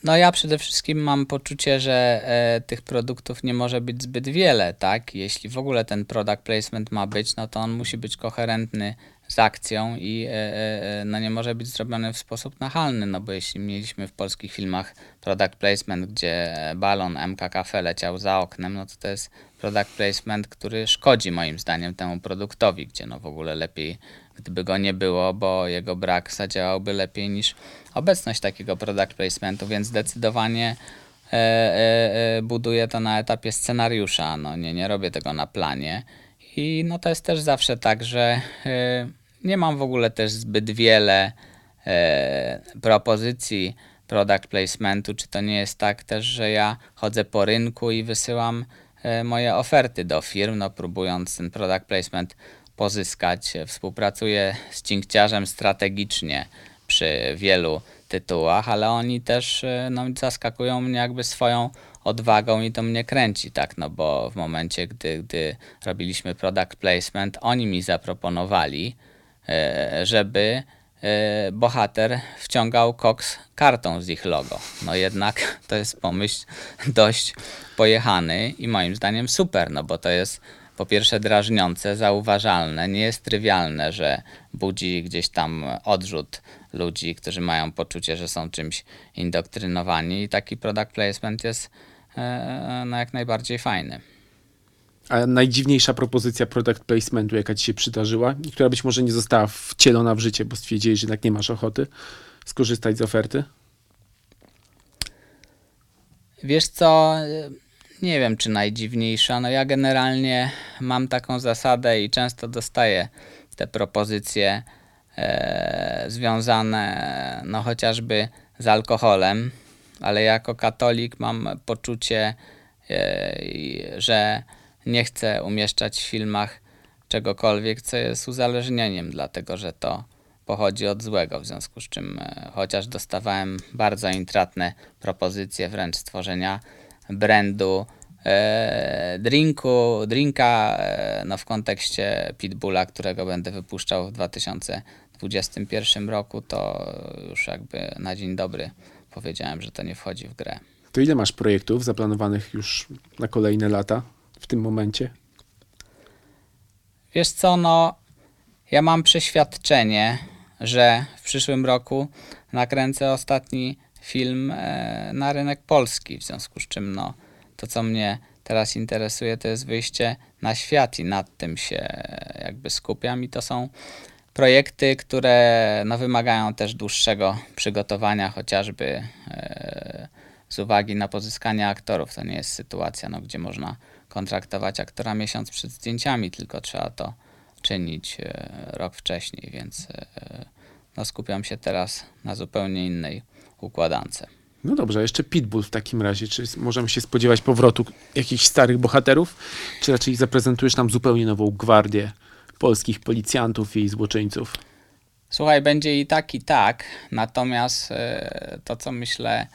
No ja przede wszystkim mam poczucie, że e, tych produktów nie może być zbyt wiele, tak? Jeśli w ogóle ten product placement ma być, no to on musi być koherentny z akcją i e, e, e no nie może być zrobiony w sposób nachalny, no bo jeśli mieliśmy w polskich filmach product placement, gdzie balon MKKF leciał za oknem, no to to jest product placement, który szkodzi moim zdaniem temu produktowi, gdzie no w ogóle lepiej gdyby go nie było, bo jego brak zadziałałby lepiej niż obecność takiego product placementu, więc zdecydowanie e, e, buduję to na etapie scenariusza, no nie, nie robię tego na planie i no to jest też zawsze tak, że e, nie mam w ogóle też zbyt wiele e, propozycji product placementu, czy to nie jest tak też, że ja chodzę po rynku i wysyłam E, moje oferty do firm, no, próbując ten product placement pozyskać. Współpracuję z cinkciarzem strategicznie przy wielu tytułach, ale oni też no, zaskakują mnie jakby swoją odwagą i to mnie kręci, tak, no bo w momencie, gdy, gdy robiliśmy product placement, oni mi zaproponowali, e, żeby bohater wciągał koks kartą z ich logo. No jednak to jest pomysł dość pojechany i moim zdaniem super, no bo to jest po pierwsze drażniące, zauważalne, nie jest trywialne, że budzi gdzieś tam odrzut ludzi, którzy mają poczucie, że są czymś indoktrynowani i taki product placement jest e, no jak najbardziej fajny. A najdziwniejsza propozycja product placementu, jaka ci się przydarzyła, która być może nie została wcielona w życie, bo stwierdziłeś, że jednak nie masz ochoty skorzystać z oferty? Wiesz co, nie wiem czy najdziwniejsza. No ja generalnie mam taką zasadę i często dostaję te propozycje e, związane no chociażby z alkoholem, ale jako katolik mam poczucie, e, że nie chcę umieszczać w filmach czegokolwiek, co jest uzależnieniem, dlatego że to pochodzi od złego, w związku z czym e, chociaż dostawałem bardzo intratne propozycje wręcz stworzenia brandu e, drinku, drinka no w kontekście Pitbulla, którego będę wypuszczał w 2021 roku, to już jakby na dzień dobry powiedziałem, że to nie wchodzi w grę. To ile masz projektów zaplanowanych już na kolejne lata w tym momencie? Wiesz co, no ja mam przeświadczenie, że w przyszłym roku nakręcę ostatni film e, na rynek polski, w związku z czym no to co mnie teraz interesuje to jest wyjście na świat i nad tym się e, jakby skupiam i to są projekty, które no, wymagają też dłuższego przygotowania, chociażby e, z uwagi na pozyskanie aktorów. To nie jest sytuacja, no, gdzie można kontraktować aktora miesiąc przed zdjęciami, tylko trzeba to czynić e, rok wcześniej, więc e, no, skupiam się teraz na zupełnie innej układance. No dobrze, jeszcze Pitbull w takim razie. Czy możemy się spodziewać powrotu jakichś starych bohaterów, czy raczej zaprezentujesz nam zupełnie nową gwardię polskich policjantów i złoczyńców? Słuchaj, będzie i tak, i tak. Natomiast e, to, co myślę,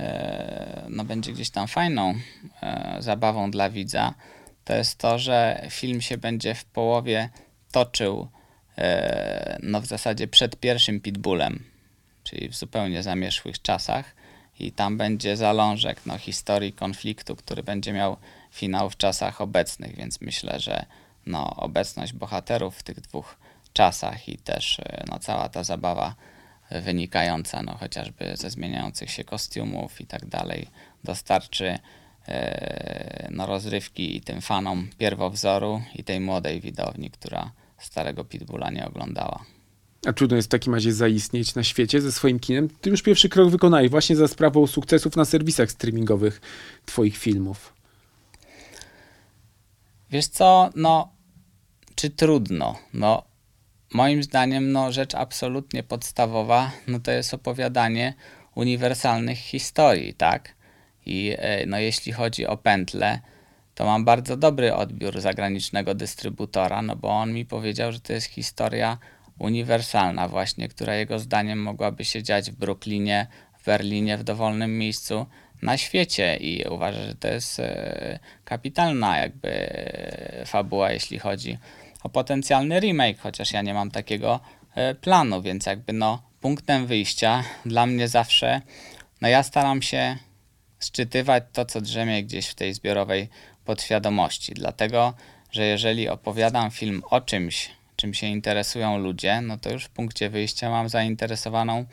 e, no będzie gdzieś tam fajną e, zabawą dla widza, to jest to, że film się będzie w połowie toczył no w zasadzie przed pierwszym Pitbullem, czyli w zupełnie zamierzchłych czasach i tam będzie zalążek no, historii konfliktu, który będzie miał finał w czasach obecnych, więc myślę, że no, obecność bohaterów w tych dwóch czasach i też e, no, cała ta zabawa wynikająca no, chociażby ze zmieniających się kostiumów i tak dalej dostarczy e, no, rozrywki i tym fanom pierwowzoru i tej młodej widowni, która starego Pitbulla nie oglądała. A trudno jest w takim razie zaistnieć na świecie ze swoim kinem. Ty już pierwszy krok wykonałeś właśnie za sprawą sukcesów na serwisach streamingowych twoich filmów. Wiesz co, no, czy trudno? No, moim zdaniem, no, rzecz absolutnie podstawowa, no to jest opowiadanie uniwersalnych historii, tak? I e, no, jeśli chodzi o pętle, to mam bardzo dobry odbiór zagranicznego dystrybutora, no bo on mi powiedział, że to jest historia uniwersalna właśnie, która jego zdaniem mogłaby się dziać w Brooklynie, w Berlinie, w dowolnym miejscu na świecie i uważa, że to jest e, kapitalna jakby e, fabuła, jeśli chodzi o potencjalny remake, chociaż ja nie mam takiego e, planu, więc jakby no punktem wyjścia dla mnie zawsze, no ja staram się szczytywać to, co drzemie gdzieś w tej zbiorowej podświadomości, dlatego, że jeżeli opowiadam film o czymś, czym się interesują ludzie, no to już w punkcie wyjścia mam zainteresowaną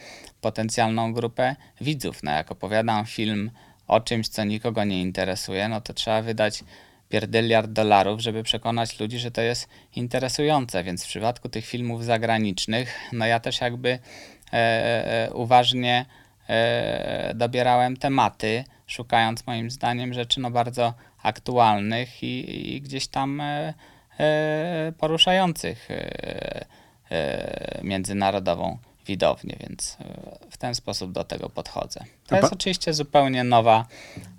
potencjalną grupę widzów. No jak opowiadam film o czymś, co nikogo nie interesuje, no to trzeba wydać pierdyliard dolarów, żeby przekonać ludzi, że to jest interesujące. Więc w przypadku tych filmów zagranicznych, no ja też jakby e, e, uważnie e, dobierałem tematy, szukając moim zdaniem rzeczy no bardzo aktualnych i, i gdzieś tam e, e, poruszających e, e, międzynarodową widownię, więc e, w ten sposób do tego podchodzę. To jest oczywiście zupełnie nowa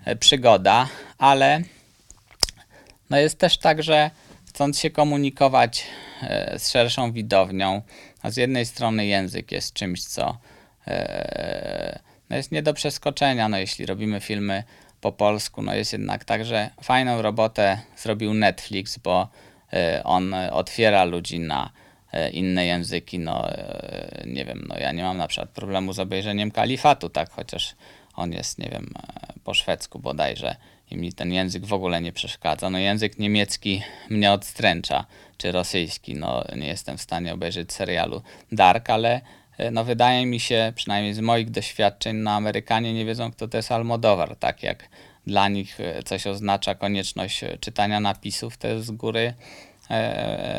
e, przygoda, ale no jest też tak, że chcąc się komunikować e, z szerszą widownią, a z jednej strony język jest czymś, co e, no jest nie do przeskoczenia, no jeśli robimy filmy po polsku, no jest jednak tak, że fajną robotę zrobił Netflix, bo e, on otwiera ludzi na inne języki, no nie wiem, no ja nie mam na przykład problemu z obejrzeniem Kalifatu, tak, chociaż on jest, nie wiem, po szwedzku bodajże i mi ten język w ogóle nie przeszkadza. No język niemiecki mnie odstręcza, czy rosyjski, no nie jestem w stanie obejrzeć serialu Dark, ale e, no wydaje mi się, przynajmniej z moich doświadczeń, no Amerykanie nie wiedzą, kto to jest Almodóvar, tak jak dla nich e, coś oznacza konieczność e, czytania napisów, to jest z góry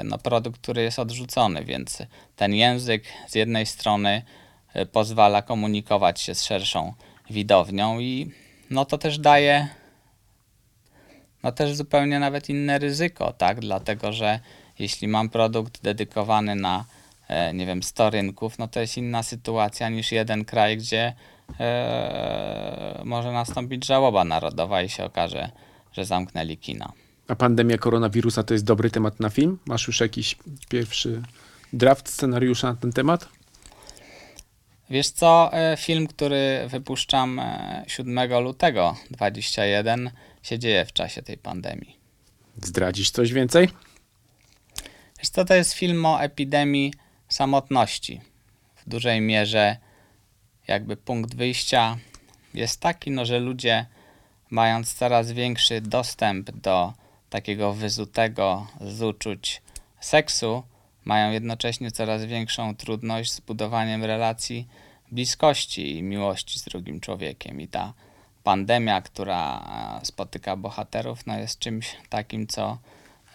no, produkt, który jest odrzucony, więc ten język z jednej strony pozwala komunikować się z szerszą widownią i no to też daje no też zupełnie nawet inne ryzyko, tak? Dlatego, że jeśli mam produkt dedykowany na, e, nie wiem, 100 rynków, no to jest inna sytuacja niż jeden kraj, gdzie e, może nastąpić żałoba narodowa i się okaże, że zamknęli kina. A pandemia koronawirusa to jest dobry temat na film? Masz już jakiś pierwszy draft scenariusza na ten temat? Wiesz co, e, film, który wypuszczam e, 7 lutego 21 się dzieje w czasie tej pandemii. Zdradzisz coś więcej? Wiesz co, to jest film o epidemii samotności. W dużej mierze jakby punkt wyjścia jest taki, no, że ludzie mając coraz większy dostęp do takiego wyzutego z uczuć seksu, mają jednocześnie coraz większą trudność z budowaniem relacji bliskości i miłości z drugim człowiekiem. I ta pandemia, która e, spotyka bohaterów, no jest czymś takim, co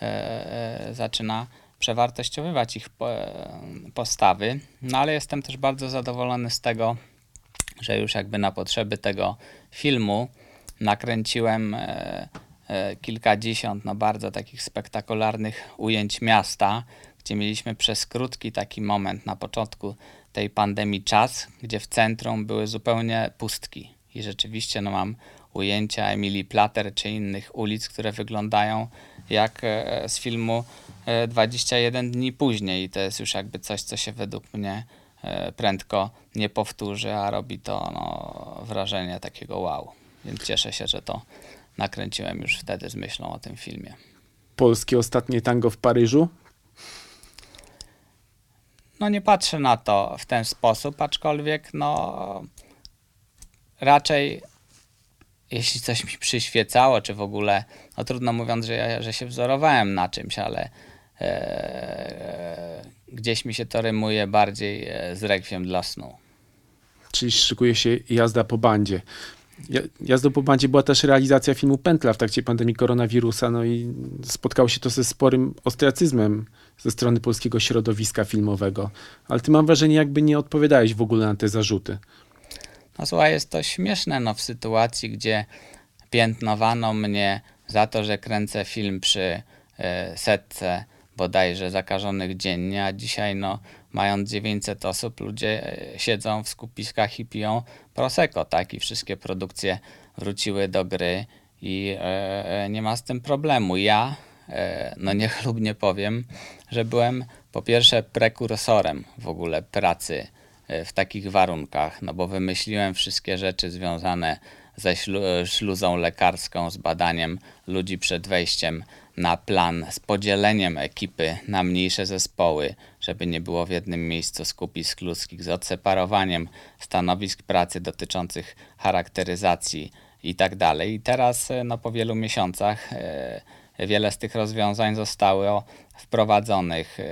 e, e, zaczyna przewartościowywać ich po, postawy. No ale jestem też bardzo zadowolony z tego, że już jakby na potrzeby tego filmu nakręciłem kilkadziesiąt no bardzo takich spektakularnych ujęć miasta, gdzie mieliśmy przez krótki taki moment na początku tej pandemii czas, gdzie w centrum były zupełnie pustki. I rzeczywiście no, mam ujęcia Emilii Plater czy innych ulic, które wyglądają jak e, z filmu e, 21 dni później. I to jest już jakby coś, co się według mnie e, prędko nie powtórzy, a robi to no, wrażenie takiego wow. Więc cieszę się, że to nakręciłem już wtedy z myślą o tym filmie. Polskie ostatnie tango w Paryżu? No nie patrzę na to w ten sposób, aczkolwiek no raczej jeśli coś mi przyświecało, czy w ogóle, no trudno mówiąc, że, ja, że się wzorowałem na czymś, ale e, gdzieś mi się to rymuje bardziej e, z rekwiem dla snu. Czyli szykuje się jazda po bandzie. Ja- Jazdą po bandzie była też realizacja filmu Pętla w trakcie pandemii koronawirusa, no i spotkało się to ze sporym ostracyzmem ze strony polskiego środowiska filmowego. Ale ty mam wrażenie, jakby nie odpowiadałeś w ogóle na te zarzuty. No słuchaj, jest to śmieszne, no w sytuacji, gdzie piętnowano mnie za to, że kręcę film przy e, setce bodajże zakażonych dziennie, a dzisiaj no mając 900 osób, ludzie e, siedzą w skupiskach i piją Prosecco, tak? I wszystkie produkcje wróciły do gry i e, nie ma z tym problemu. Ja, e, no niechlubnie powiem, że byłem po pierwsze prekursorem w ogóle pracy w takich warunkach, no bo wymyśliłem wszystkie rzeczy związane ze ślu- e, śluzą lekarską, z badaniem ludzi przed wejściem na plan, z podzieleniem ekipy na mniejsze zespoły, żeby nie było w jednym miejscu skupisk ludzkich, z odseparowaniem stanowisk pracy dotyczących charakteryzacji i tak dalej. I teraz, e, no po wielu miesiącach, e, wiele z tych rozwiązań zostało wprowadzonych e,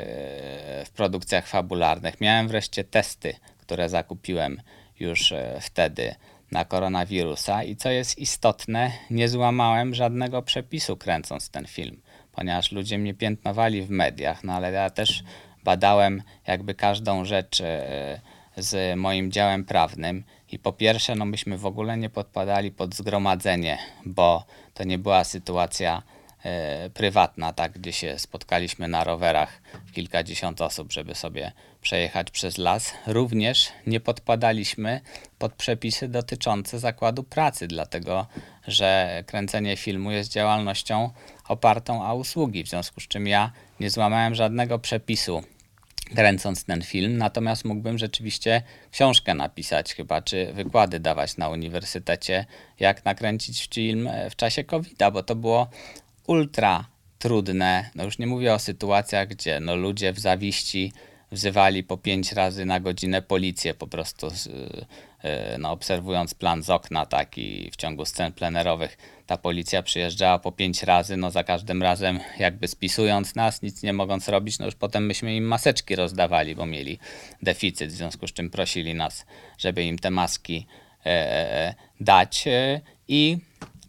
w produkcjach fabularnych. Miałem wreszcie testy, które zakupiłem już e, wtedy na koronawirusa i co jest istotne, nie złamałem żadnego przepisu kręcąc ten film, ponieważ ludzie mnie piętnowali w mediach, no ale ja też badałem jakby każdą rzecz e, z moim działem prawnym i po pierwsze, no myśmy w ogóle nie podpadali pod zgromadzenie, bo to nie była sytuacja prywatna, tak, gdzie się spotkaliśmy na rowerach kilkadziesiąt osób, żeby sobie przejechać przez las. Również nie podpadaliśmy pod przepisy dotyczące zakładu pracy, dlatego że kręcenie filmu jest działalnością opartą o usługi, w związku z czym ja nie złamałem żadnego przepisu kręcąc ten film, natomiast mógłbym rzeczywiście książkę napisać chyba, czy wykłady dawać na uniwersytecie, jak nakręcić film e, w czasie COVID-a, bo to było ultra trudne. No już nie mówię o sytuacjach, gdzie no ludzie w zawiści wzywali po pięć razy na godzinę policję, po prostu z, e, no, obserwując plan z okna, tak i w ciągu scen plenerowych ta policja przyjeżdżała po pięć razy, no za każdym razem jakby spisując nas, nic nie mogąc robić, no już potem myśmy im maseczki rozdawali, bo mieli deficyt, w związku z czym prosili nas, żeby im te maski e, e, dać e, i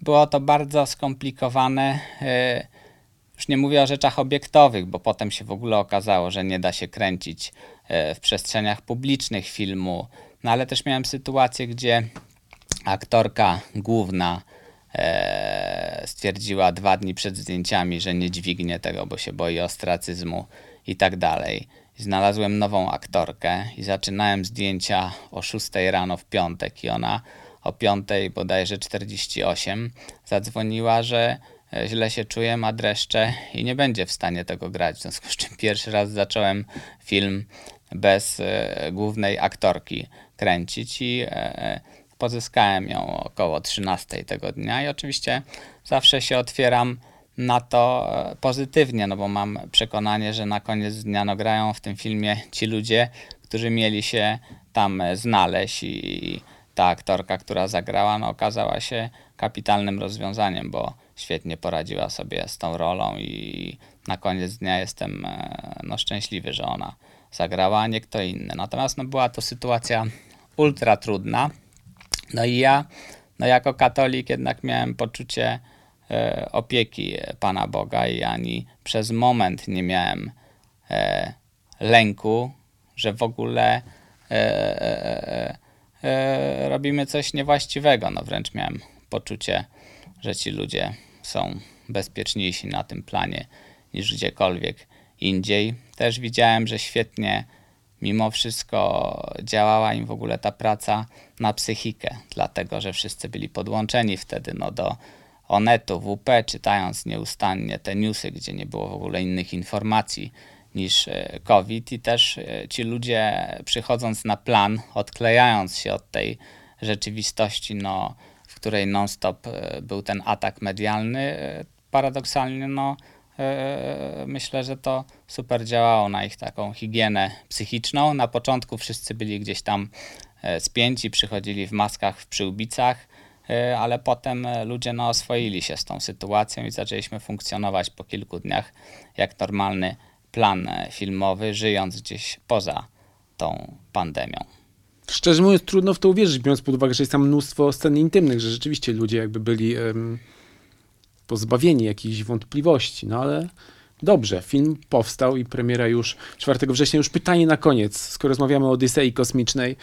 było to bardzo skomplikowane. E, już nie mówię o rzeczach obiektowych, bo potem się w ogóle okazało, że nie da się kręcić e, w przestrzeniach publicznych filmu. No ale też miałem sytuację, gdzie aktorka główna e, stwierdziła dwa dni przed zdjęciami, że nie dźwignie tego, bo się boi ostracyzmu i tak dalej. Znalazłem nową aktorkę i zaczynałem zdjęcia o 6 rano w piątek i ona o 5 bodajże 48 zadzwoniła, że e, źle się czuję, ma dreszcze i nie będzie w stanie tego grać. W związku z czym pierwszy raz zacząłem film bez e, głównej aktorki kręcić i e, pozyskałem ją około 13 tego dnia i oczywiście zawsze się otwieram na to pozytywnie, no bo mam przekonanie, że na koniec dnia no, grają w tym filmie ci ludzie, którzy mieli się tam znaleźć i ta aktorka, która zagrała, no, okazała się kapitalnym rozwiązaniem, bo świetnie poradziła sobie z tą rolą i na koniec dnia jestem e, no, szczęśliwy, że ona zagrała, a nie kto inny. Natomiast no, była to sytuacja ultra trudna. No i ja, no jako katolik jednak miałem poczucie e, opieki Pana Boga i ani przez moment nie miałem e, lęku, że w ogóle e, e, robimy coś niewłaściwego. No wręcz miałem poczucie, że ci ludzie są bezpieczniejsi na tym planie niż gdziekolwiek indziej. Też widziałem, że świetnie mimo wszystko działała im w ogóle ta praca na psychikę, dlatego że wszyscy byli podłączeni wtedy no, do Onetu, WP, czytając nieustannie te newsy, gdzie nie było w ogóle innych informacji niż e, COVID i też e, ci ludzie przychodząc na plan, odklejając się od tej rzeczywistości, no, w której non-stop e, był ten atak medialny, paradoksalnie no, myślę, że to super działało na ich taką higienę psychiczną. Na początku wszyscy byli gdzieś tam spięci, przychodzili w maskach, w przyłbicach, ale potem ludzie no, oswoili się z tą sytuacją i zaczęliśmy funkcjonować po kilku dniach jak normalny plan filmowy, żyjąc gdzieś poza tą pandemią. Szczerze mówiąc, trudno w to uwierzyć, biorąc pod uwagę, że jest tam mnóstwo scen intymnych, że rzeczywiście ludzie jakby byli um, pozbawieni jakichś wątpliwości, no ale dobrze, film powstał i premiera już 4 września. Już pytanie na koniec, skoro rozmawiamy o Odysei Kosmicznej,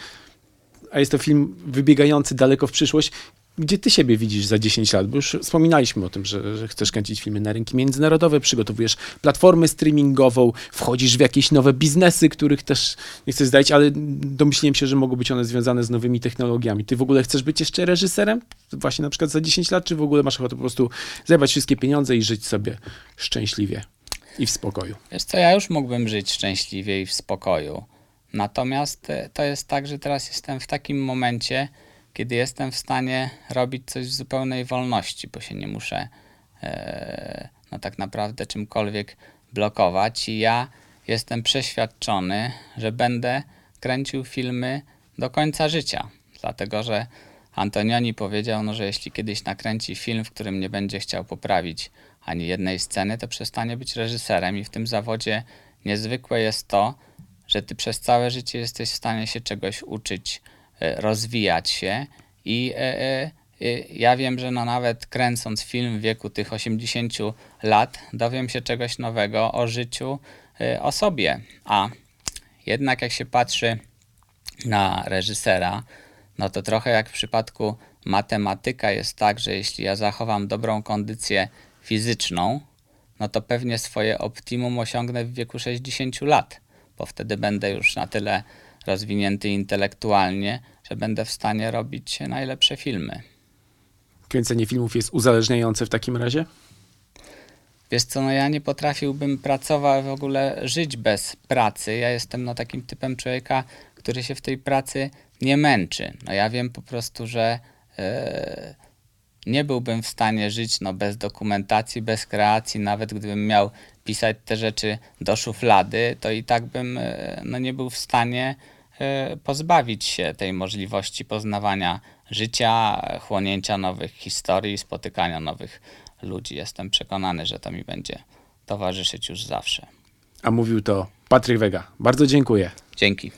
a jest to film wybiegający daleko w przyszłość, gdzie ty siebie widzisz za 10 lat? Bo już wspominaliśmy o tym, że, że, chcesz kręcić filmy na rynki międzynarodowe, przygotowujesz platformę streamingową, wchodzisz w jakieś nowe biznesy, których też nie chcesz zdać, ale domyśliłem się, że mogą być one związane z nowymi technologiami. Ty w ogóle chcesz być jeszcze reżyserem? Właśnie na przykład za 10 lat, czy w ogóle masz ochotę po prostu zajmować wszystkie pieniądze i żyć sobie szczęśliwie i w spokoju? Wiesz co, ja już mógłbym żyć szczęśliwie i w spokoju. Natomiast e, to jest tak, że teraz jestem w takim momencie, kiedy jestem w stanie robić coś w zupełnej wolności, bo się nie muszę e, no tak naprawdę czymkolwiek blokować. I ja jestem przeświadczony, że będę kręcił filmy do końca życia, dlatego że Antonioni powiedział, no, że jeśli kiedyś nakręci film, w którym nie będzie chciał poprawić ani jednej sceny, to przestanie być reżyserem. I w tym zawodzie niezwykłe jest to, że ty przez całe życie jesteś w stanie się czegoś uczyć, rozwijać się i e, e, ja wiem, że no nawet kręcąc film w wieku tych 80 lat, dowiem się czegoś nowego o życiu, o sobie. A jednak jak się patrzy na reżysera, no to trochę jak w przypadku matematyka jest tak, że jeśli ja zachowam dobrą kondycję fizyczną, no to pewnie swoje optimum osiągnę w wieku 60 lat, bo wtedy będę już na tyle rozwinięty intelektualnie, że będę w stanie robić najlepsze filmy. Kręcenie filmów jest uzależniające w takim razie? Wiesz co, no ja nie potrafiłbym pracować, w ogóle żyć bez pracy. Ja jestem no takim typem człowieka, który się w tej pracy nie męczy. No ja wiem po prostu, że yy, nie byłbym w stanie żyć no, bez dokumentacji, bez kreacji, nawet gdybym miał pisać te rzeczy do szuflady, to i tak bym yy, no, nie był w stanie pozbawić się tej możliwości poznawania życia, chłonięcia nowych historii, spotykania nowych ludzi. Jestem przekonany, że to mi będzie towarzyszyć już zawsze. A mówił to Patryk Wega. Bardzo dziękuję. Dzięki.